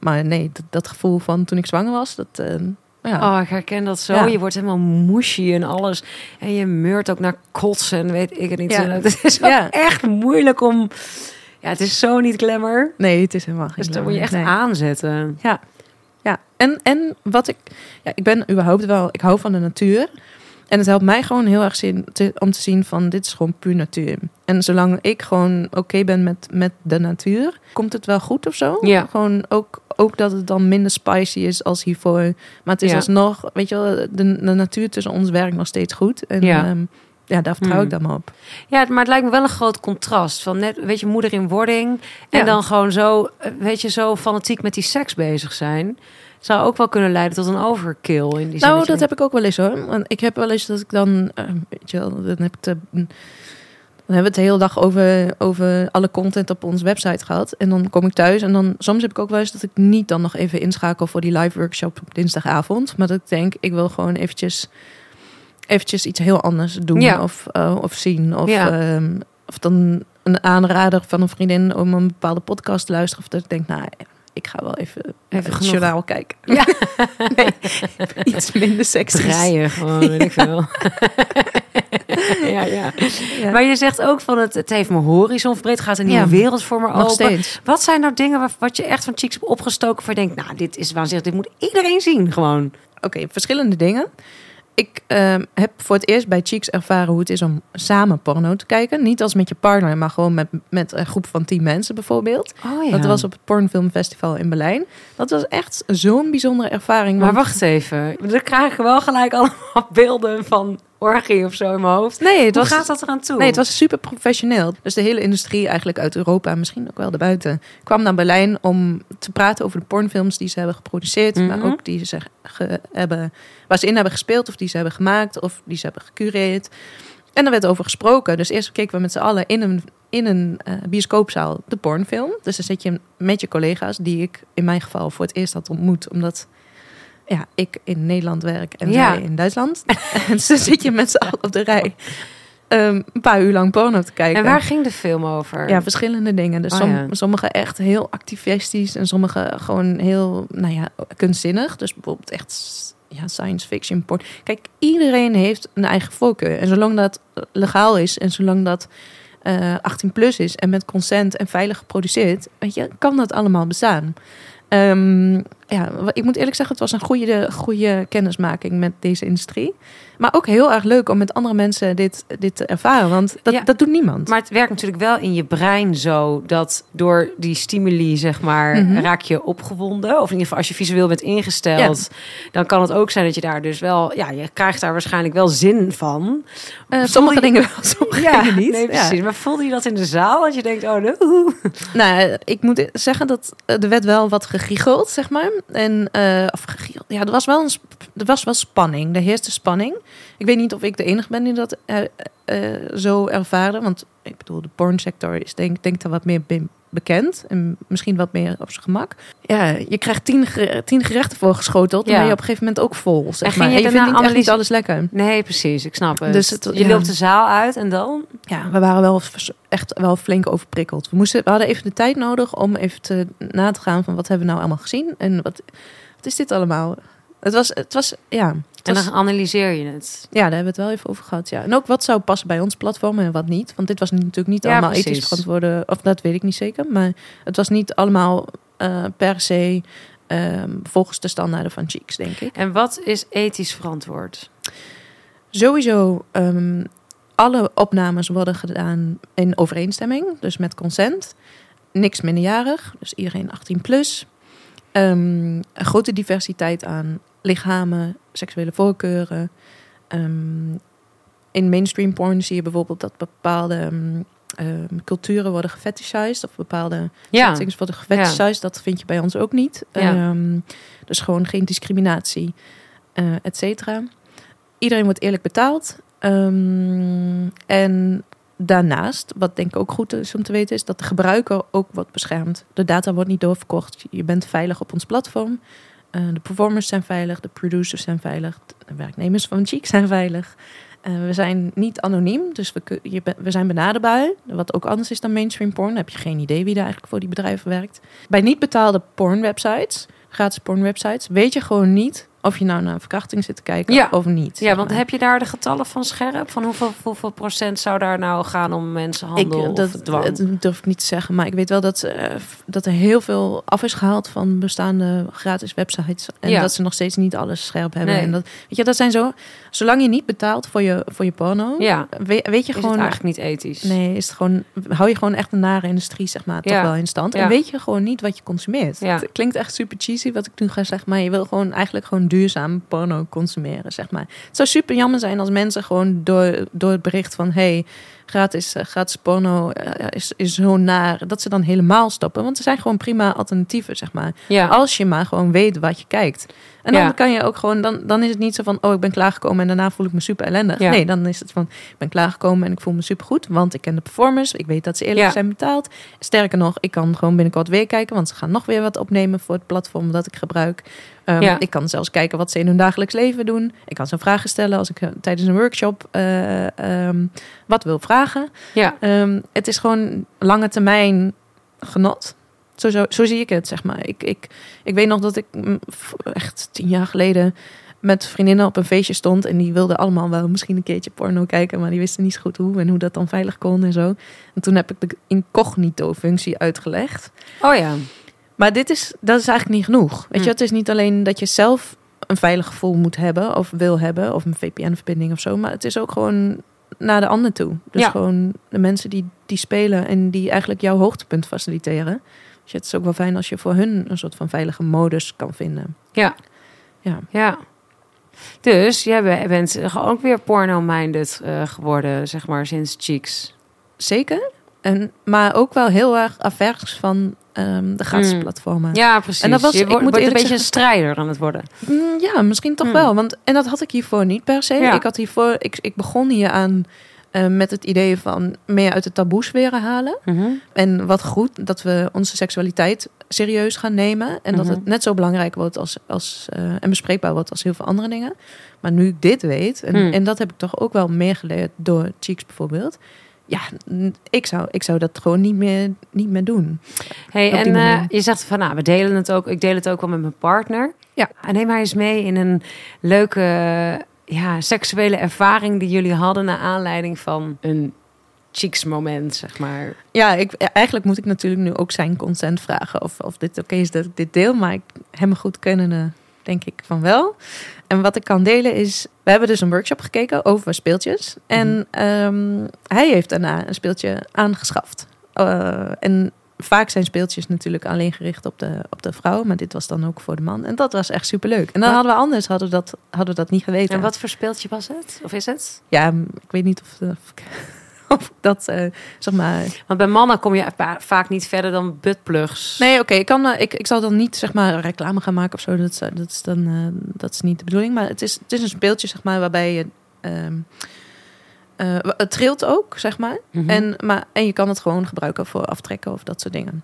maar nee, dat, dat gevoel van toen ik zwanger was, dat. eh, ja. Oh, ik herken dat zo. Ja. Je wordt helemaal mushy en alles. En je meurt ook naar kotsen en weet ik het niet. Ja. Het is Ja. echt moeilijk om... Ja, het is zo niet glamour. Nee, het is helemaal geen. Dus dan moet je echt nee. aanzetten. Ja. Ja, en, en wat ik. Ja, ik ben überhaupt wel. Ik hou van de natuur. En het helpt mij gewoon heel erg zien, te, om te zien van dit is gewoon puur natuur. En zolang ik gewoon oké ben met, met de natuur, komt het wel goed of zo. Ja. Gewoon ook, ook dat het dan minder spicy is als hiervoor. Maar het is Ja. alsnog, weet je wel, de, de natuur tussen ons werkt nog steeds goed. En Ja. ja, ja daar vertrouw Hmm. ik dan maar op. Ja, maar het lijkt me wel een groot contrast. Van net, weet je, moeder in wording. En Ja. dan gewoon zo, weet je, zo fanatiek met die seks bezig zijn. Zou ook wel kunnen leiden tot een overkill in die zin. Nou, dat heb ik ook wel eens hoor. Want ik heb wel eens dat ik dan, eh, weet je wel, dan heb ik de, dan hebben we het de hele dag over, over alle content op onze website gehad. En dan kom ik thuis en dan soms heb ik ook wel eens dat ik niet dan nog even inschakel voor die live workshop op dinsdagavond. Maar dat ik denk, ik wil gewoon eventjes, eventjes iets heel anders doen Ja. of, eh, of zien. Of, Ja. ehm, of dan een aanrader van een vriendin om een bepaalde podcast te luisteren. Of dat ik denk, nou, ik ga wel even, Even het journaal kijken. Ja. nee, iets minder. Breien gewoon, weet ik veel. ja, ja. Ja. Maar je zegt ook van het, het heeft mijn horizon verbreed. Gaat een nieuwe Ja. wereld voor me Nog open. steeds. Wat zijn nou dingen waar, wat je echt van Cheeks hebt opgestoken... waar je denkt, nou, dit is waanzinnig. Dit moet iedereen zien gewoon. Oké, verschillende dingen. Ik ehm, heb voor het eerst bij Cheeks ervaren hoe het is om samen porno te kijken. Niet als met je partner, maar gewoon met, met een groep van tien mensen bijvoorbeeld. Oh Dat was op het Pornfilmfestival in Berlijn. Dat was echt zo'n bijzondere ervaring. Maar wacht even. Dan krijg ik wel gelijk allemaal beelden van orgie of zo in mijn hoofd. Nee, het Hoe was, gaat dat eraan toe? nee, het was super professioneel. Dus de hele industrie eigenlijk uit Europa, en misschien ook wel daarbuiten, kwam naar Berlijn om te praten over de pornfilms die ze hebben geproduceerd, Mhm. maar ook die ze ge- hebben, waar ze in hebben gespeeld, of die ze hebben gemaakt, of die ze hebben gecureerd. En daar werd over gesproken. Dus eerst keken we met z'n allen in een, in een eh, bioscoopzaal de pornfilm. Dus dan zit je met je collega's, die ik in mijn geval voor het eerst had ontmoet, omdat ja, ik in Nederland werk en Ja. zij in Duitsland. en dan zit je met z'n allen op de rij ehm, een paar uur lang porno te kijken. En waar ging de film over? Ja, verschillende dingen. Dus Oh, som- ja. sommige echt heel activistisch en sommige gewoon heel, nou ja, kunstzinnig. Dus bijvoorbeeld echt ja, science fiction porn. Kijk, iedereen heeft een eigen voorkeur. En zolang dat legaal is en zolang dat eh 18 plus is en met consent en veilig geproduceerd, weet je, kan dat allemaal bestaan. Ehm, ja, ik moet eerlijk zeggen, het was een goede, goede kennismaking met deze industrie. Maar ook heel erg leuk om met andere mensen dit, dit te ervaren. Want dat, Ja. dat doet niemand. Maar het werkt natuurlijk wel in je brein zo dat door die stimuli, zeg maar, Mhm. raak je opgewonden. Of in ieder geval als je visueel bent ingesteld, dan kan het ook zijn dat je daar dus wel, ja, je krijgt daar waarschijnlijk wel zin van. Eh, sommige je- dingen wel, sommige dingen niet. nee, Ja. precies. Maar voelde je dat in de zaal? Dat je denkt, oh, no. Nou, eh, ik moet zeggen dat eh, er werd wel wat gegiegeld, zeg maar. En, of gegiegeld. Ja, er was wel een er was wel spanning. Er heerste spanning. Ik weet niet of ik de enige ben die dat eh, eh, zo ervaarde. Want ik bedoel, de pornsector is denk, denk daar wat meer be- bekend. En misschien wat meer op zijn gemak. Ja, je krijgt tien, gere- tien gerechten voorgeschoteld. Ja. Dan ben je op een gegeven moment ook vol, zeg ging maar. je En vindt niet, echt niet analyse- alles lekker. Nee, precies. Ik snap het. Dus het- je ja. loopt de zaal uit en dan? Ja, we waren wel echt wel flink overprikkeld. We, moesten, we hadden even de tijd nodig om even te, na te gaan van wat hebben we nou allemaal gezien en wat, wat is dit allemaal? Het was, het was ja, En dan analyseer je het. ja, daar hebben we het wel even over gehad. Ja. En ook wat zou passen bij ons platform en wat niet. Want dit was natuurlijk niet Ja, allemaal precies. ethisch verantwoorde, of dat weet ik niet zeker. Maar het was niet allemaal eh, per se ehm, volgens de standaarden van Cheeks, denk ik. En wat is ethisch verantwoord? Sowieso, ehm, alle opnames worden gedaan in overeenstemming, dus met consent. Niks minderjarig, dus iedereen 18 plus. Ehm, een grote diversiteit aan lichamen, seksuele voorkeuren. Ehm, in mainstream porn zie je bijvoorbeeld dat bepaalde ehm, ehm, culturen worden gefetishized of bepaalde Ja, worden gefetishized. Dat vind je bij ons ook niet. Ja. Ehm, dus gewoon geen discriminatie, eh et cetera. Iedereen wordt eerlijk betaald. En daarnaast, wat denk ik ook goed is om te weten, is dat de gebruiker ook wordt beschermd. De data wordt niet doorverkocht. Je bent veilig op ons platform. Eh, de performers zijn veilig, de producers zijn veilig, de werknemers van Cheek zijn veilig. Eh, we zijn niet anoniem, dus we, we zijn benaderbaar. Wat ook anders is dan mainstream porn. Dan heb je geen idee wie er eigenlijk voor die bedrijven werkt. Bij niet betaalde pornwebsites, gratis pornwebsites, weet je gewoon niet of je nou naar een verkrachting zit te kijken Ja. of niet. ja want maar. heb je daar de getallen van scherp? Van hoeveel, hoeveel procent zou daar nou gaan om mensenhandel ik, dat, of dwang? dat durf ik niet te zeggen, maar ik weet wel dat, eh, dat er heel veel af is gehaald van bestaande gratis websites. En Ja. dat ze nog steeds niet alles scherp hebben. Nee. En dat, weet je, dat zijn zo. Zolang je niet betaalt voor je, voor je porno, ja, weet, weet je is gewoon. het eigenlijk niet ethisch? Nee, is het gewoon, hou je gewoon echt een nare industrie, zeg maar, toch wel in stand. En weet je gewoon niet wat je consumeert. Ja. Het klinkt echt super cheesy wat ik nu ga zeggen, maar je wil gewoon eigenlijk gewoon duurzaam porno consumeren, zeg maar. Het zou super jammer zijn als mensen gewoon door, door het bericht van, hey, gratis, eh, gratis porno eh, is, is zo naar, dat ze dan helemaal stoppen. Want er zijn gewoon prima alternatieven, zeg maar. Ja, Als je maar gewoon weet wat je kijkt. En dan Ja. kan je ook gewoon, dan, dan is het niet zo van, oh, ik ben klaargekomen en daarna voel ik me super ellendig. Ja. Nee, dan is het van, ik ben klaargekomen en ik voel me super goed, want ik ken de performers. Ik weet dat ze eerlijk Ja. zijn betaald. Sterker nog, ik kan gewoon binnenkort weer kijken, want ze gaan nog weer wat opnemen voor het platform dat ik gebruik. Ehm, Ja. Ik kan zelfs kijken wat ze in hun dagelijks leven doen. Ik kan ze vragen stellen als ik eh, tijdens een workshop eh, ehm, wat wil vragen. ja. Ehm, het is gewoon lange termijn genot. Zo, zo, zo zie ik het, zeg maar. Ik, ik, ik weet nog dat ik mm, echt tien jaar geleden met vriendinnen op een feestje stond. En die wilden allemaal wel misschien een keertje porno kijken. Maar die wisten niet zo goed hoe en hoe dat dan veilig kon en zo. En toen heb ik de incognito-functie uitgelegd. Oh ja, Maar dit is, dat is eigenlijk niet genoeg. Weet Hm. je, het is niet alleen dat je zelf een veilig gevoel moet hebben of wil hebben, of een VPN-verbinding of zo, maar het is ook gewoon naar de ander toe. Dus Ja. gewoon de mensen die, die spelen en die eigenlijk jouw hoogtepunt faciliteren. Dus het is ook wel fijn als je voor hun een soort van veilige modus kan vinden. ja. Ja. Ja. Dus jij be- bent ook weer porno-minded eh, geworden, zeg maar, sinds Cheeks. Zeker. En, maar ook wel heel erg avers van ehm, de gratis Mm. platformen. Ja, precies. En dat was- je ik moet een beetje een strijder aan het worden. Mm, ja, misschien toch Hmm. wel. Want, en dat had ik hiervoor niet per se. Ja. Ik, had hiervoor, ik, ik begon hier aan eh, met het idee van meer uit de taboes weer halen. Mhm. En wat goed dat we onze seksualiteit serieus gaan nemen. En dat Mhm. het net zo belangrijk wordt als, als, eh, en bespreekbaar wordt als heel veel andere dingen. Maar nu ik dit weet, en, Hmm. en dat heb ik toch ook wel meer geleerd door Cheeks bijvoorbeeld. Ja, ik zou, ik zou dat gewoon niet meer, niet meer doen. Hey, en eh, je zegt van, nou, we delen het ook. Ik deel het ook wel met mijn partner. Ja. En neem maar eens mee in een leuke ja, seksuele ervaring die jullie hadden naar aanleiding van een cheeks moment, zeg maar. Ja, ik, eigenlijk moet ik natuurlijk nu ook zijn consent vragen of, of dit oké is dat ik dit deel. Maar ik, hem goed kennende denk ik van wel. En wat ik kan delen is, we hebben dus een workshop gekeken over speeltjes. En ehm, hij heeft daarna een speeltje aangeschaft. Eh, en vaak zijn speeltjes natuurlijk alleen gericht op de, op de vrouw. Maar dit was dan ook voor de man. En dat was echt superleuk. En dan Ja. hadden we anders hadden we dat, hadden we dat niet geweten. En wat voor speeltje was het? Of is het? Ja, ik weet niet of, of, ik- of dat, eh, zeg maar... Want bij mannen kom je va- vaak niet verder dan buttplugs. Nee, oké. ik kan, eh, ik, ik zal dan niet zeg maar reclame gaan maken of zo. Dat, dat is dan eh, dat is niet de bedoeling. Maar het is, het is een speeltje zeg maar waarbij je ehm, eh, het trilt ook zeg maar. Mhm. En maar en je kan het gewoon gebruiken voor aftrekken of dat soort dingen.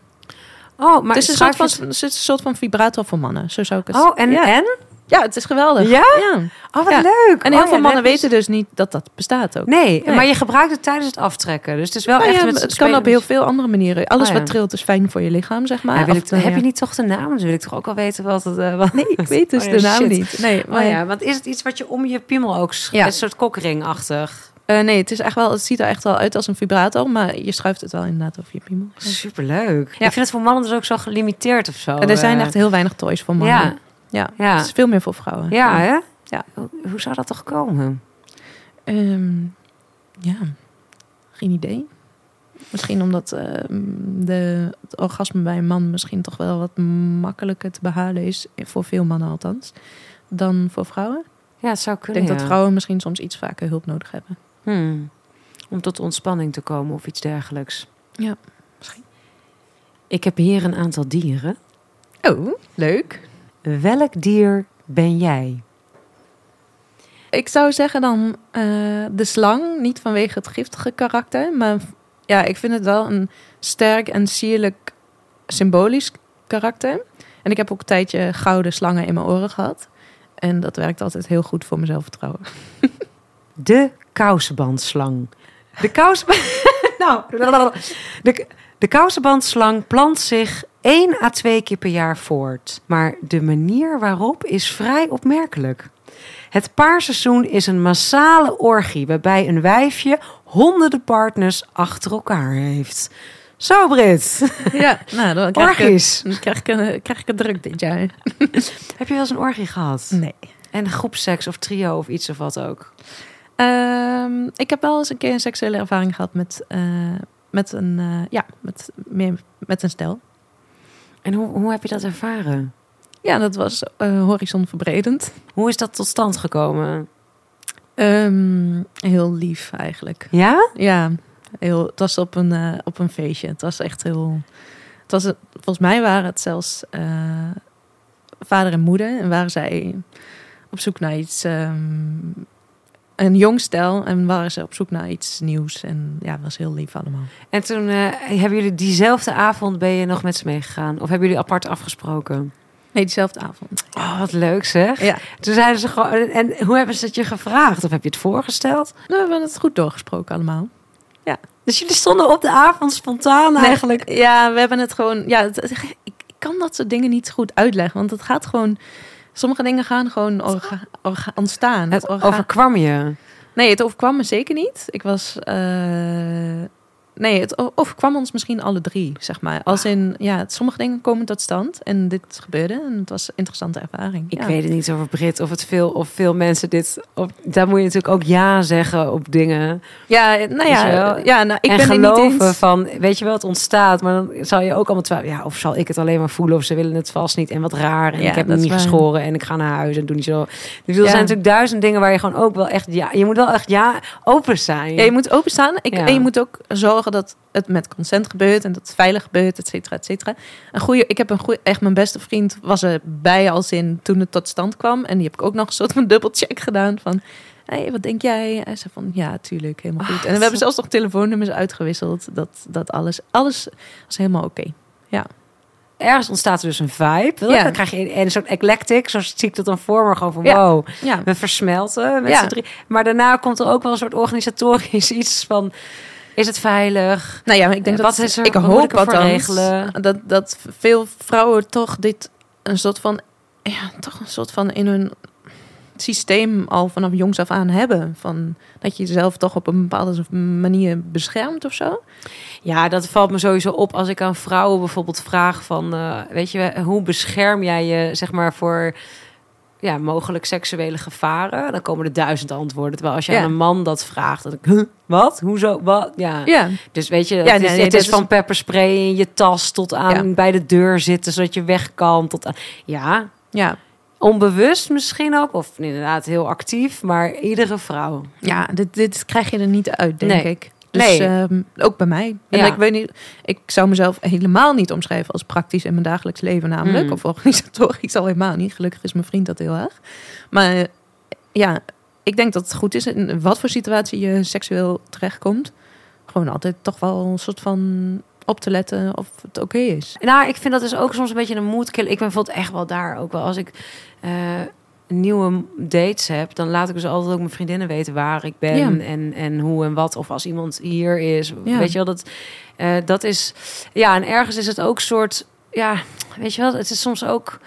oh, maar het is een soort van, het- een soort van vibrator voor mannen. Zo zou ik het. Oh, en? ja. en? Ja, het is geweldig. Ja? ja. Oh, wat Ja. leuk. En Oh, heel ja, veel mannen is- weten dus niet dat dat bestaat ook. Nee, Nee. maar je gebruikt het tijdens het aftrekken. Dus het is wel Nou echt... met het kan op heel veel andere manieren. Alles Oh, wat trilt is fijn voor je lichaam, zeg maar. Wil ik, heb je niet toch de naam? Dan wil ik toch ook wel weten wat het... eh, wat... Nee, ik weet dus Oh de naam shit. niet. Nee, maar Oh ja, want is het iets wat je om je piemel ook... Een soort kokringachtig. Eh, nee, het, is echt wel, het ziet er echt wel uit als een vibrator, maar je schuift het wel inderdaad over je piemel. Superleuk. Ja. Ik vind het voor mannen dus ook zo gelimiteerd of zo. En er zijn eh. echt heel weinig toys voor mannen. Ja, ja. ja. Het is veel meer voor vrouwen. ja, hè? Ja. Hoe, zou dat toch komen? Ehm, ja, geen idee. Misschien omdat ehm, de, het orgasme bij een man misschien toch wel wat makkelijker te behalen is, voor veel mannen althans, dan voor vrouwen. Ja, het zou Ik kunnen, denk dat ja. vrouwen misschien soms iets vaker hulp nodig hebben. Hmm. Om tot ontspanning te komen of iets dergelijks. Ja, misschien. Ik heb hier een aantal dieren. Oh, leuk. Welk dier ben jij? Ik zou zeggen dan eh, de slang, niet vanwege het giftige karakter, maar ja, ik vind het wel een sterk en sierlijk symbolisch karakter. En ik heb ook een tijdje gouden slangen in mijn oren gehad. En dat werkt altijd heel goed voor mijn zelfvertrouwen. De kousenbandslang. De kousenband... nou, de, de kousenbandslang plant zich één à twee keer per jaar voort. Maar de manier waarop is vrij opmerkelijk. Het paarseizoen is een massale orgie... waarbij een wijfje honderden partners achter elkaar heeft. Zo, Brit. Ja, nou, dan krijg ik, Orgies. dan krijg ik, een- krijg ik het druk dit jaar. Heb je wel eens een orgie gehad? Nee. En groepseks of trio of iets of wat ook? Ehm, ik heb wel eens een keer een seksuele ervaring gehad met, eh, met, een, eh, ja, met, meer, met een stel. En hoe, hoe heb je dat ervaren? Ja, dat was eh horizonverbredend. Hoe is dat tot stand gekomen? Ehm, heel lief eigenlijk. Ja? Ja, heel, het was op een, op een feestje. Het was echt heel. Het was, volgens mij waren het zelfs vader en moeder. En waren zij op zoek naar iets. ehm, een jong stel. En waren ze op zoek naar iets nieuws. En ja, het was heel lief allemaal. En toen eh, hebben jullie diezelfde avond ben je nog met ze meegegaan? Of hebben jullie apart afgesproken? Nee, diezelfde avond. Oh, wat leuk zeg. Ja, Toen zeiden ze gewoon... En hoe hebben ze het je gevraagd? Of heb je het voorgesteld? nou, we hebben het goed doorgesproken allemaal. Dus jullie stonden op de avond spontaan eigenlijk. Ja, we hebben het gewoon. Ja, het- het- ik, ik kan dat soort dingen niet goed uitleggen. Want het gaat gewoon. Sommige dingen gaan gewoon orga, orga- ontstaan. Het Orga- overkwam je. Nee, het overkwam me zeker niet. Ik was. eh, nee, het overkwam ons misschien alle drie, zeg maar. Als in, ja, sommige dingen komen tot stand en dit gebeurde en het was een interessante ervaring. Ik ja. weet het niet over Brit of het veel of veel mensen dit. Of, daar moet je natuurlijk ook ja zeggen op dingen. Ja, nou ja, ja nou, ik en ben het niet geloven eens. van, weet je wel, het ontstaat. Maar dan zal je ook allemaal twijfelen. Ja, of zal ik het alleen maar voelen of ze willen het vast niet. En wat raar. En Ja, ik heb me niet waar. geschoren en ik ga naar huis en doe niet zo. Bedoel, er Ja. zijn natuurlijk duizend dingen waar je gewoon ook wel echt ja. Je moet wel echt ja open zijn. Ja, je moet openstaan. Ik. En je moet ook zorgen dat het met consent gebeurt en dat het veilig gebeurt, et cetera, et cetera. Een goede, ik heb een goede, echt mijn beste vriend was erbij als in toen het tot stand kwam. En die heb ik ook nog een soort van dubbelcheck gedaan van, hey, wat denk jij? Hij zei van, ja, tuurlijk, helemaal goed. Ah, en we zo- hebben zelfs nog telefoonnummers uitgewisseld. Dat, dat alles, alles was helemaal oké. Ergens ontstaat er dus een vibe. Ja. Dan krijg je een soort eclectic. Zo zie ik dat dan voor me. Gewoon van Ja. wow, Ja, we versmelten met Ja. drie. Maar daarna komt er ook wel een soort organisatorisch iets van... Is het veilig? nou ja, ik denk Ja, dat wat is er- ik hoop ik althans regelen? dat dat veel vrouwen toch dit een soort van ja, toch een soort van in hun systeem al vanaf jongs af aan hebben van dat je jezelf toch op een bepaalde manier beschermt of zo. Ja, dat valt me sowieso op als ik aan vrouwen bijvoorbeeld vraag van... eh, weet je, hoe bescherm jij je, zeg maar, voor... Ja, mogelijk seksuele gevaren. Dan komen er duizend antwoorden. Terwijl als je Ja. aan een man dat vraagt, dan ik, wat? Hoezo? Wat? Ja. Ja, Dus weet je, Ja, het, nee, is, nee, het dat is is- van pepperspray in je tas tot aan Ja. bij de deur zitten, zodat je weg kan. Tot aan, ja, ja, onbewust misschien ook, of inderdaad heel actief, maar iedere vrouw. ja. Dit, dit krijg je er niet uit, denk Nee. ik. Dus Nee. ehm, ook bij mij. En Ja. ik weet niet, ik zou mezelf helemaal niet omschrijven als praktisch in mijn dagelijks leven, namelijk. Mm. Of organisatorisch al helemaal niet. Gelukkig is mijn vriend dat heel erg. Maar ja, ik denk dat het goed is in wat voor situatie je seksueel terechtkomt. Gewoon altijd toch wel een soort van op te letten of het oké is. Nou, ik vind dat dus ook soms een beetje een moedkiller. Ik ben bijvoorbeeld echt wel daar ook wel. Als ik eh, nieuwe dates heb, dan laat ik dus altijd ook mijn vriendinnen weten waar ik ben Ja. en, en hoe en wat. Of als iemand hier is. Ja. Weet je wel, dat, eh, dat is... Ja, en ergens is het ook soort... Ja, weet je wel, het is soms ook...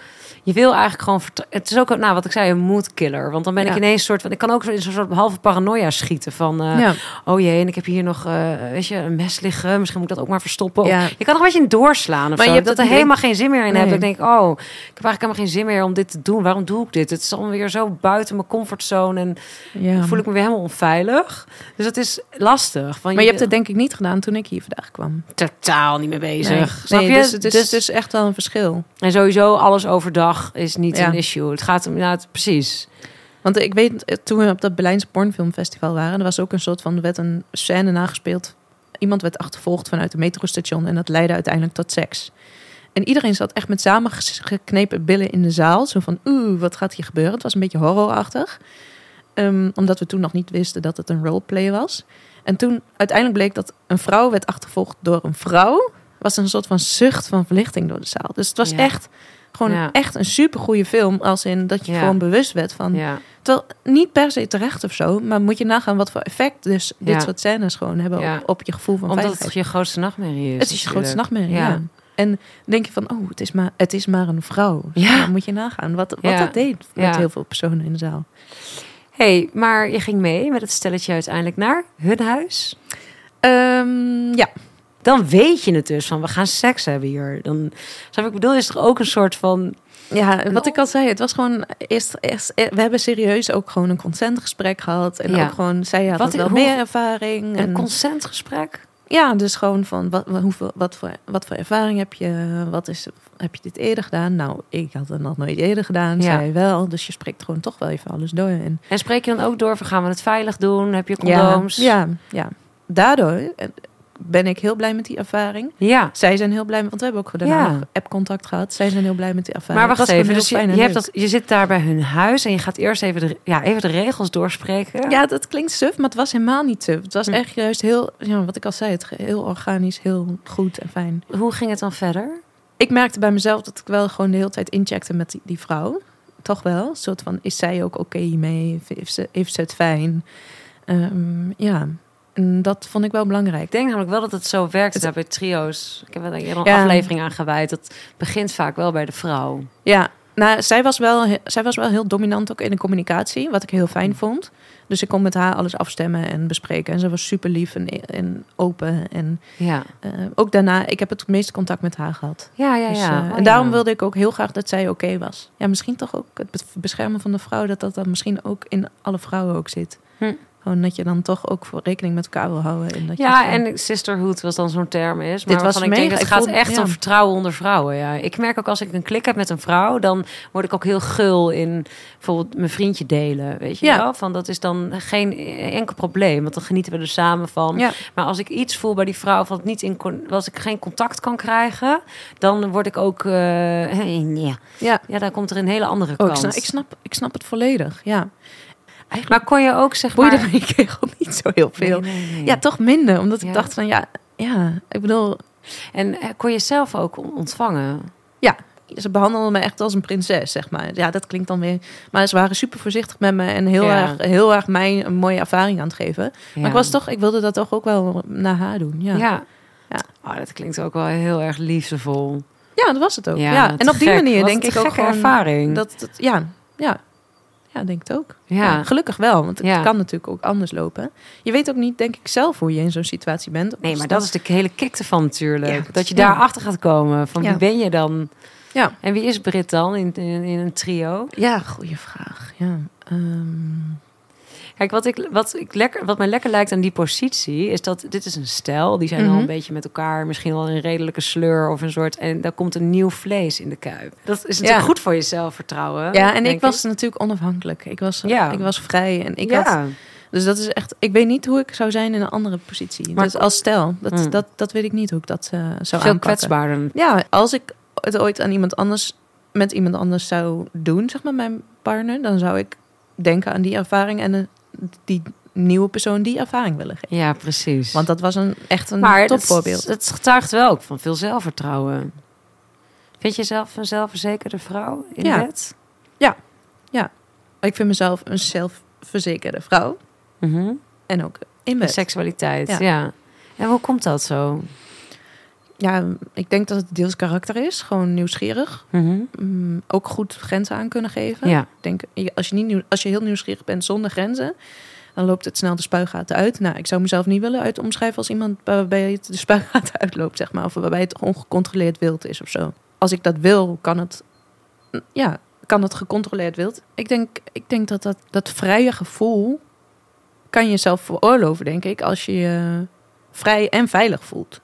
Je wil eigenlijk gewoon... Het is ook, nou, wat ik zei, een moodkiller. Want dan ben ik ineens soort van... Ik kan ook in zo'n soort halve paranoia schieten van... eh, ja. Oh jee, en ik heb hier nog, eh, weet je, een mes liggen. Misschien moet ik dat ook maar verstoppen. Ja. Je kan nog een beetje in doorslaan of Maar zo. je hebt dat er helemaal geen zin meer in heb. Nee. Ik denk, oh, ik heb eigenlijk helemaal geen zin meer om dit te doen. Waarom doe ik dit? Het is alweer zo buiten mijn comfortzone en voel ik me weer helemaal onveilig. Dus het is lastig. Van Maar je hebt het denk ik niet gedaan toen ik hier vandaag kwam. totaal niet mee bezig. Nee, Snap nee, je? Dus het is dus, dus echt wel een verschil. En sowieso alles overdag is niet Ja. een issue. Het gaat om, ja, het, precies. Want ik weet, eh, toen we op dat Berlijnse pornfilmfestival waren, er was ook een soort van, er werd een scène nagespeeld. Iemand werd achtervolgd vanuit een metrostation en dat leidde uiteindelijk tot seks. En iedereen zat echt met samengeknepen billen in de zaal. Zo van, oeh, wat gaat hier gebeuren? Het was een beetje horrorachtig. Ehm, omdat we toen nog niet wisten dat het een roleplay was. En toen uiteindelijk bleek dat een vrouw werd achtervolgd door een vrouw. Was een soort van zucht van verlichting door de zaal. Dus het was Ja. echt, gewoon Ja. echt een supergoeie film. Als in dat je Ja. gewoon bewust werd van... Ja. Terwijl niet per se terecht of zo, maar moet je nagaan wat voor effect dus dit soort scènes gewoon hebben op, op je gevoel van Omdat veiligheid. het je grootste nachtmerrie is. het is je grootste nachtmerrie, Ja. En dan denk je van, oh, het is maar, het is maar een vrouw. Ja. Ja. moet je nagaan wat, wat dat deed met heel veel personen in de zaal. hey, maar je ging mee met het stelletje uiteindelijk naar hun huis. Ehm, ja, dan weet je het dus van we gaan seks hebben hier. Dan, ik bedoel, is toch ook een soort van. Ja, wat ik al zei, het was gewoon eerst, eerst we hebben serieus ook gewoon een consentgesprek gehad en Ja. ook gewoon zij had Wat- wel hoe- meer ervaring Een en consentgesprek. ja, dus gewoon van wat, hoeveel, wat voor wat voor ervaring heb je, wat is heb je dit eerder gedaan? Nou, ik had het nog nooit eerder gedaan, Ja. zij wel, dus je spreekt gewoon toch wel even alles door en En spreek je dan ook door van gaan we het veilig doen? Heb je condooms? Ja, ja, ja. Daardoor eh, ben ik heel blij met die ervaring. Ja. Zij zijn heel blij, want we hebben ook daarna Ja. nog app-contact gehad. Zij zijn heel blij met die ervaring. Maar wacht even, dus je, je, hebt dat, je zit daar bij hun huis en je gaat eerst even de, ja, even de regels doorspreken. Ja, dat klinkt suf, maar het was helemaal niet suf. Het was Hm. echt juist heel, ja, wat ik al zei, het heel organisch, heel goed en fijn. Hoe ging het dan verder? Ik merkte bij mezelf dat ik wel gewoon de hele tijd incheckte met die, die vrouw. Toch wel. Een soort van, is zij ook oké hiermee? Heeft ze, heeft ze het fijn? Ehm, ja, en dat vond ik wel belangrijk. Ik denk namelijk wel dat het zo werkt Het- daar bij trio's. Ik heb er eerder een Ja. aflevering aan gewijd. Dat begint vaak wel bij de vrouw. Ja, nou, zij was, wel, zij was wel heel dominant ook in de communicatie, wat ik heel fijn vond. Dus ik kon met haar alles afstemmen en bespreken. En ze was super lief en, en open. En Ja, eh, ook daarna, ik heb het meeste contact met haar gehad. ja, ja. Dus, ja. eh, Oh, en daarom ja. wilde ik ook heel graag dat zij oké was. Ja, misschien toch ook het bes- beschermen van de vrouw, dat dat dan misschien ook in alle vrouwen ook zit. Hm. Gewoon dat je dan toch ook voor rekening met elkaar wil houden. En dat Ja, en sisterhood was dan zo'n term is. Maar Dit was ik denk, mega- het ik gaat vond- echt ja. om vertrouwen onder vrouwen. Ja. Ik merk ook als ik een klik heb met een vrouw, dan word ik ook heel gul in bijvoorbeeld mijn vriendje delen. Weet je Ja. wel? Van dat is dan geen enkel probleem, want dan genieten we er samen van. Ja. Maar als ik iets voel bij die vrouw, van niet in, als ik geen contact kan krijgen, dan word ik ook, eh, ja. ja. ja, dan komt er een hele andere Oh, kant. ik, snap, ik, snap, ik snap het volledig, ja. Maar kon je ook zeg Boeide maar... kreeg ook niet zo heel veel. Nee, nee, nee. Ja, toch minder. Omdat ik Ja. dacht van, ja, ja, ik bedoel... En eh, kon je zelf ook on- ontvangen? Ze behandelden me echt als een prinses, zeg maar. Ja, dat klinkt dan weer... Maar ze waren super voorzichtig met me en heel, Ja. erg, heel erg mij een mooie ervaring aan het geven. Ja. Maar ik was toch, ik wilde dat toch ook wel naar haar doen. Ja, ja. Ja. Ja. Oh, dat klinkt ook wel heel erg liefdevol. dat was het ook. Ja, En op die gek. manier denk ik ook gewoon... ervaring. Dat, dat, ja, ja, ja, denk het ook. Ja. Ja, gelukkig wel, want het Ja. kan natuurlijk ook anders lopen. Je weet ook niet, denk ik, zelf hoe je in zo'n situatie bent. Nee, maar dat is de hele kick ervan natuurlijk. Ja. dat je Ja. daarachter gaat komen. Van wie ben je dan? Ja. En wie is Brit dan in, in, in een trio? Ja, goede vraag. Ja. Ehm, Kijk, wat, ik, wat, ik lekker, wat mij lekker lijkt aan die positie... is dat dit is een stijl. Die zijn al Mhm. een beetje met elkaar. Misschien wel een redelijke sleur of een soort... en daar komt een nieuw vlees in de kuip. Dat is natuurlijk Ja. goed voor je zelfvertrouwen. ja, en ik was natuurlijk onafhankelijk. Ik was, Ja. ik was vrij en ik ja. had Dus dat is echt. Ik weet niet hoe ik zou zijn in een andere positie. Maar- dus als stel, dat, Hmm. dat, dat weet ik niet hoe ik dat eh, zou veel aanpakken. kwetsbaarder. Ja, als ik het ooit aan iemand anders met iemand anders zou doen, zeg maar mijn partner, dan zou ik denken aan die ervaring en die nieuwe persoon die ervaring willen geven. Ja, precies. Want dat was een echt een maar topvoorbeeld. Het, het getuigt wel ook van veel zelfvertrouwen. Vind je zelf een zelfverzekerde vrouw in Ja. bed? Ik vind mezelf een zelfverzekerde vrouw Mhm. en ook in bed. seksualiteit, ja. Ja. En hoe komt dat zo? Ja, ik denk dat het deels karakter is, gewoon nieuwsgierig. Mm, ook goed grenzen aan kunnen geven. Ja. Ik denk, als je, niet nieuw, als je heel nieuwsgierig bent zonder grenzen, dan loopt het snel de spuigaten uit. Nou, ik zou mezelf niet willen uit omschrijven als iemand waarbij het de spuigaten uitloopt, zeg maar. Of waarbij het ongecontroleerd wild is of zo. Als ik dat wil, kan het, ja, kan het gecontroleerd wild. Ik denk, ik denk dat, dat dat vrije gevoel kan je jezelf veroorloven, denk ik, als je je vrij en veilig voelt.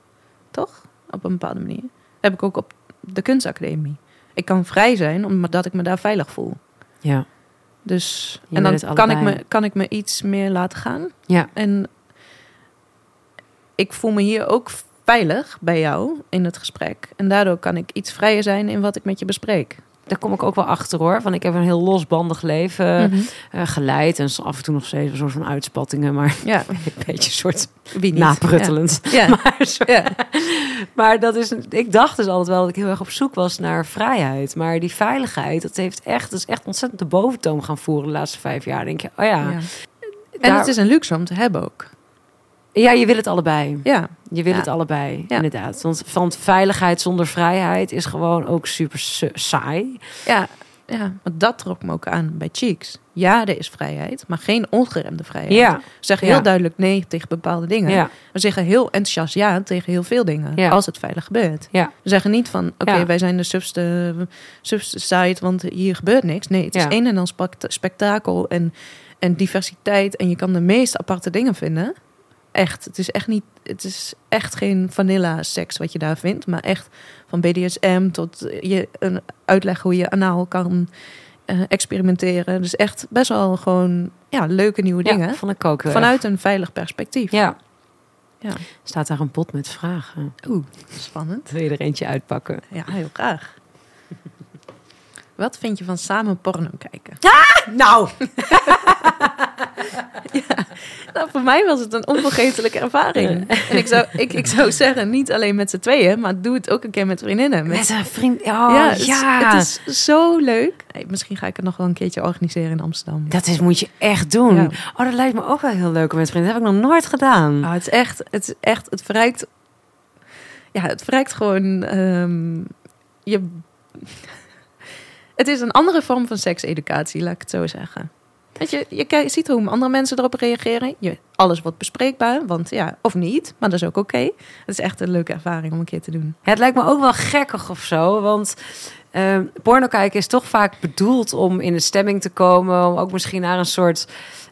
Toch? Op een bepaalde manier. Dat heb ik ook op de kunstacademie. Ik kan vrij zijn omdat ik me daar veilig voel. Ja. Dus Je en dan kan ik, me, kan ik me iets meer laten gaan. Ja. En ik voel me hier ook veilig bij jou in het gesprek. En daardoor kan ik iets vrijer zijn in wat ik met je bespreek. Daar kom ik ook wel achter hoor. Want ik heb een heel losbandig leven Mhm. eh, geleid. En af en toe nog steeds een soort van uitspattingen. Maar Ja, een beetje een soort wie niet? napruttelend. Ja. Maar, Ja. maar dat is, ik dacht dus altijd wel dat ik heel erg op zoek was naar vrijheid. Maar die veiligheid, dat, heeft echt, dat is echt ontzettend de boventoon gaan voeren de laatste vijf jaar. denk je, oh ja. Ja. En daar- het is een luxe om te hebben ook. Ja, je wil het allebei. Ja, Je wil Ja. het allebei, Ja. inderdaad. Want van veiligheid zonder vrijheid is gewoon ook super su- saai. ja, ja. Want dat trok me ook aan bij Cheeks. Ja, er is vrijheid, maar geen ongeremde vrijheid. Ja, We zeggen Ja. heel duidelijk nee tegen bepaalde dingen. ja, We zeggen heel enthousiast ja tegen heel veel dingen. Als het veilig gebeurt. We zeggen niet van, oké, wij zijn de subste, subste site, want hier gebeurt niks. Nee, het is een en dan spektakel en, en diversiteit. En je kan de meest aparte dingen vinden. Echt, het is echt niet, het is echt geen vanilla seks wat je daar vindt. Maar echt van BDSM tot je een uitleg hoe je anaal kan eh, experimenteren. Dus echt best wel gewoon ja, leuke nieuwe ja, dingen. ik ook. heel Vanuit een veilig perspectief. Ja. Ja. Staat daar een pot met vragen? Oeh, spannend. Wil je er eentje uitpakken? Ja, heel graag. Wat vind je van samen porno kijken? Nou! Nou, voor mij was het een onvergetelijke ervaring. En ik zou, ik, ik zou zeggen, niet alleen met z'n tweeën, maar doe het ook een keer met vriendinnen. Met, Met een vriend. Oh, ja, ja. het, is, het is zo leuk. Hey, misschien ga ik het nog wel een keertje organiseren in Amsterdam. Dat is, moet je echt doen. Ja. Oh, dat lijkt me ook wel heel leuk om met vrienden. Dat heb ik nog nooit gedaan. Ah, het is echt, het is echt, het verrijkt, ja, het verrijkt gewoon ehm, je. Het is een andere vorm van sekseducatie, laat ik het zo zeggen. Weet je, je ziet hoe andere mensen erop reageren. Je, alles wordt bespreekbaar, want ja, of niet. Maar dat is ook oké. Het is echt een leuke ervaring om een keer te doen. Het lijkt me ook wel gekkig of zo. Want eh, porno kijken is toch vaak bedoeld om in de stemming te komen. Om ook misschien naar een soort,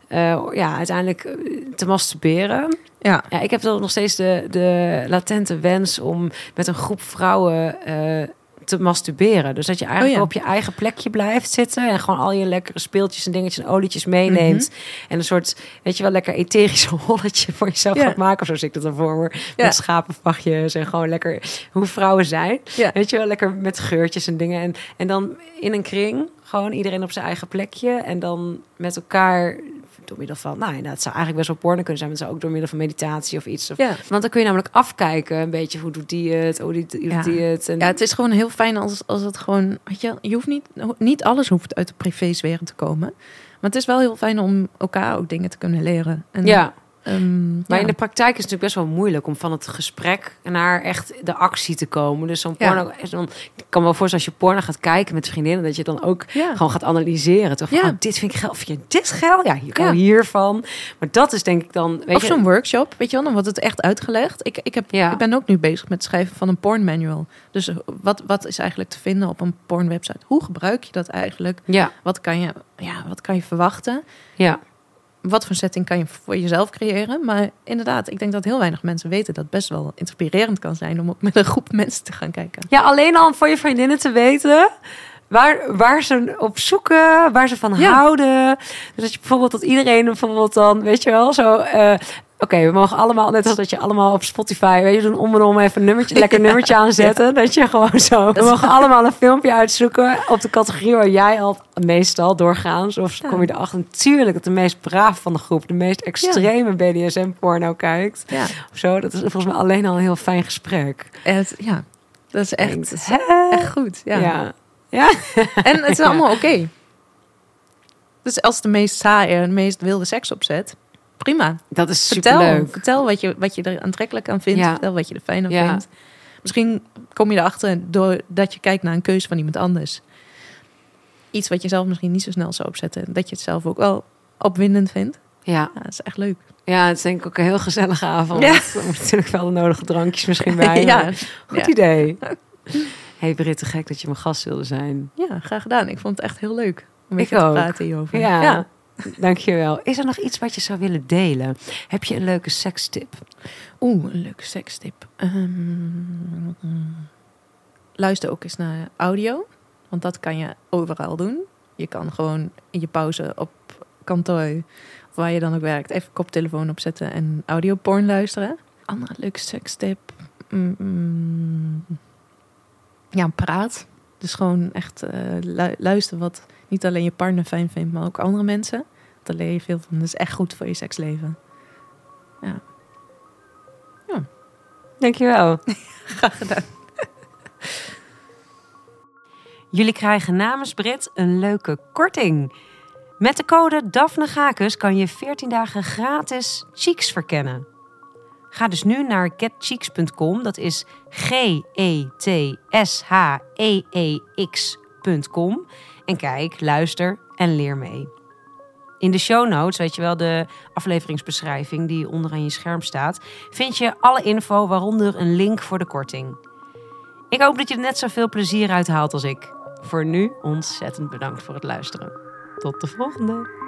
eh, ja, uiteindelijk eh, te masturberen. Ja, Ja, ik heb dan nog steeds de, de latente wens om met een groep vrouwen eh, te masturberen. Dus dat je eigenlijk Oh ja. op je eigen plekje blijft zitten en gewoon al je lekkere speeltjes en dingetjes en olietjes meeneemt. En een soort, weet je wel, lekker etherisch holletje voor jezelf Ja. gaat maken. Of zo zie ik dat dan voor me. Ja. Met schapenvachtjes en gewoon lekker hoe vrouwen zijn. Ja. Weet je wel, lekker met geurtjes en dingen. En, en dan in een kring, gewoon iedereen op zijn eigen plekje. En dan met elkaar door middel van, nou ja, het zou eigenlijk best wel porno kunnen zijn, maar het zou ook door middel van meditatie of iets. Of, ja. Want dan kun je namelijk afkijken, een beetje hoe doet die het, hoe doet, Ja. die het. En, ja, het is gewoon heel fijn als, als het gewoon... Weet je, je hoeft niet, niet alles hoeft uit de privésfeer te komen. Maar het is wel heel fijn om elkaar ook dingen te kunnen leren. En, ja. Ehm, Maar ja. in de praktijk is het natuurlijk best wel moeilijk om van het gesprek naar echt de actie te komen. Dus zo'n Ja. porno, is dan, ik kan me wel voorstellen als je porno gaat kijken met vriendinnen, dat je dan ook Ja. gewoon gaat analyseren. Toch? Van, Ja. oh, dit vind ik geil. Vind je dit geil? Ja, je kan hiervan. Maar dat is denk ik dan, weet Of zo'n workshop, weet je wel, dan wordt het echt uitgelegd. Ik, ik, heb, Ja. ik ben ook nu bezig met het schrijven van een porn manual. Dus wat, wat is eigenlijk te vinden op een porn website? Hoe gebruik je dat eigenlijk? ja, Wat kan je, ja, wat kan je verwachten? ja. Wat voor setting kan je voor jezelf creëren? Maar inderdaad, ik denk dat heel weinig mensen weten dat het best wel inspirerend kan zijn om ook met een groep mensen te gaan kijken. Ja, alleen al om voor je vriendinnen te weten waar, waar ze op zoeken, waar ze van Ja. houden. Dus dat je bijvoorbeeld dat iedereen bijvoorbeeld dan, weet je wel, zo. eh, Oké, we mogen allemaal, net als dat je allemaal op Spotify, weet je, doen om en om even een nummertje, lekker nummertje aanzetten. Dat je gewoon zo. We mogen allemaal een filmpje uitzoeken op de categorie waar jij al meestal doorgaans. Of Ja. kom je erachter natuurlijk dat de meest braaf van de groep, de meest extreme BDSM-porno kijkt. Ja, Of zo. Dat is volgens mij alleen al een heel fijn gesprek. het, ja dat is echt, is echt goed. Ja. Ja. En het is allemaal oké. Dus als de meest saaie, de meest wilde seks opzet, prima. Dat is Vertel, superleuk. vertel wat je, wat je er aantrekkelijk aan vindt. Ja. Vertel wat je er fijn aan Ja. vindt. Misschien kom je erachter doordat je kijkt naar een keuze van iemand anders. Iets wat je zelf misschien niet zo snel zou opzetten. Dat je het zelf ook wel opwindend vindt. Ja. Ja, dat is echt leuk. ja, het is denk ik ook een heel gezellige avond. Ja. Er moeten natuurlijk wel de nodige drankjes misschien bij. ja. Goed Ja. idee. Hey Britt, te gek dat je mijn gast wilde zijn. ja, graag gedaan. Ik vond het echt heel leuk om met Ik je te praten hierover. Ja. Dankjewel. Is er nog iets wat je zou willen delen? Heb je een leuke sekstip? Oeh, een leuke sekstip. Ehm, luister ook eens naar audio. Want dat kan je overal doen. Je kan gewoon in je pauze op kantoor, waar je dan ook werkt, even koptelefoon opzetten en audioporn luisteren. Andere leuke sekstip. Mm, mm, ja, praat. Dus gewoon echt eh, lu- luisteren wat niet alleen je partner fijn vindt, maar ook andere mensen. Daar leer je veel van. Dat is echt goed voor je seksleven. Dankjewel. Graag gedaan. Jullie krijgen namens Brit een leuke korting. Met de code Daphne Gakus kan je 14 dagen gratis Cheeks verkennen. Ga dus nu naar getcheeks.com, dat is E G-E-T-S-H-E-E-X.com en kijk, luister en leer mee. In de show notes, weet je wel, de afleveringsbeschrijving die onderaan je scherm staat, vind je alle info, waaronder een link voor de korting. Ik hoop dat je er net zoveel plezier uit haalt als ik. Voor nu ontzettend bedankt voor het luisteren. Tot de volgende.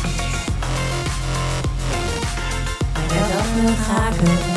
Met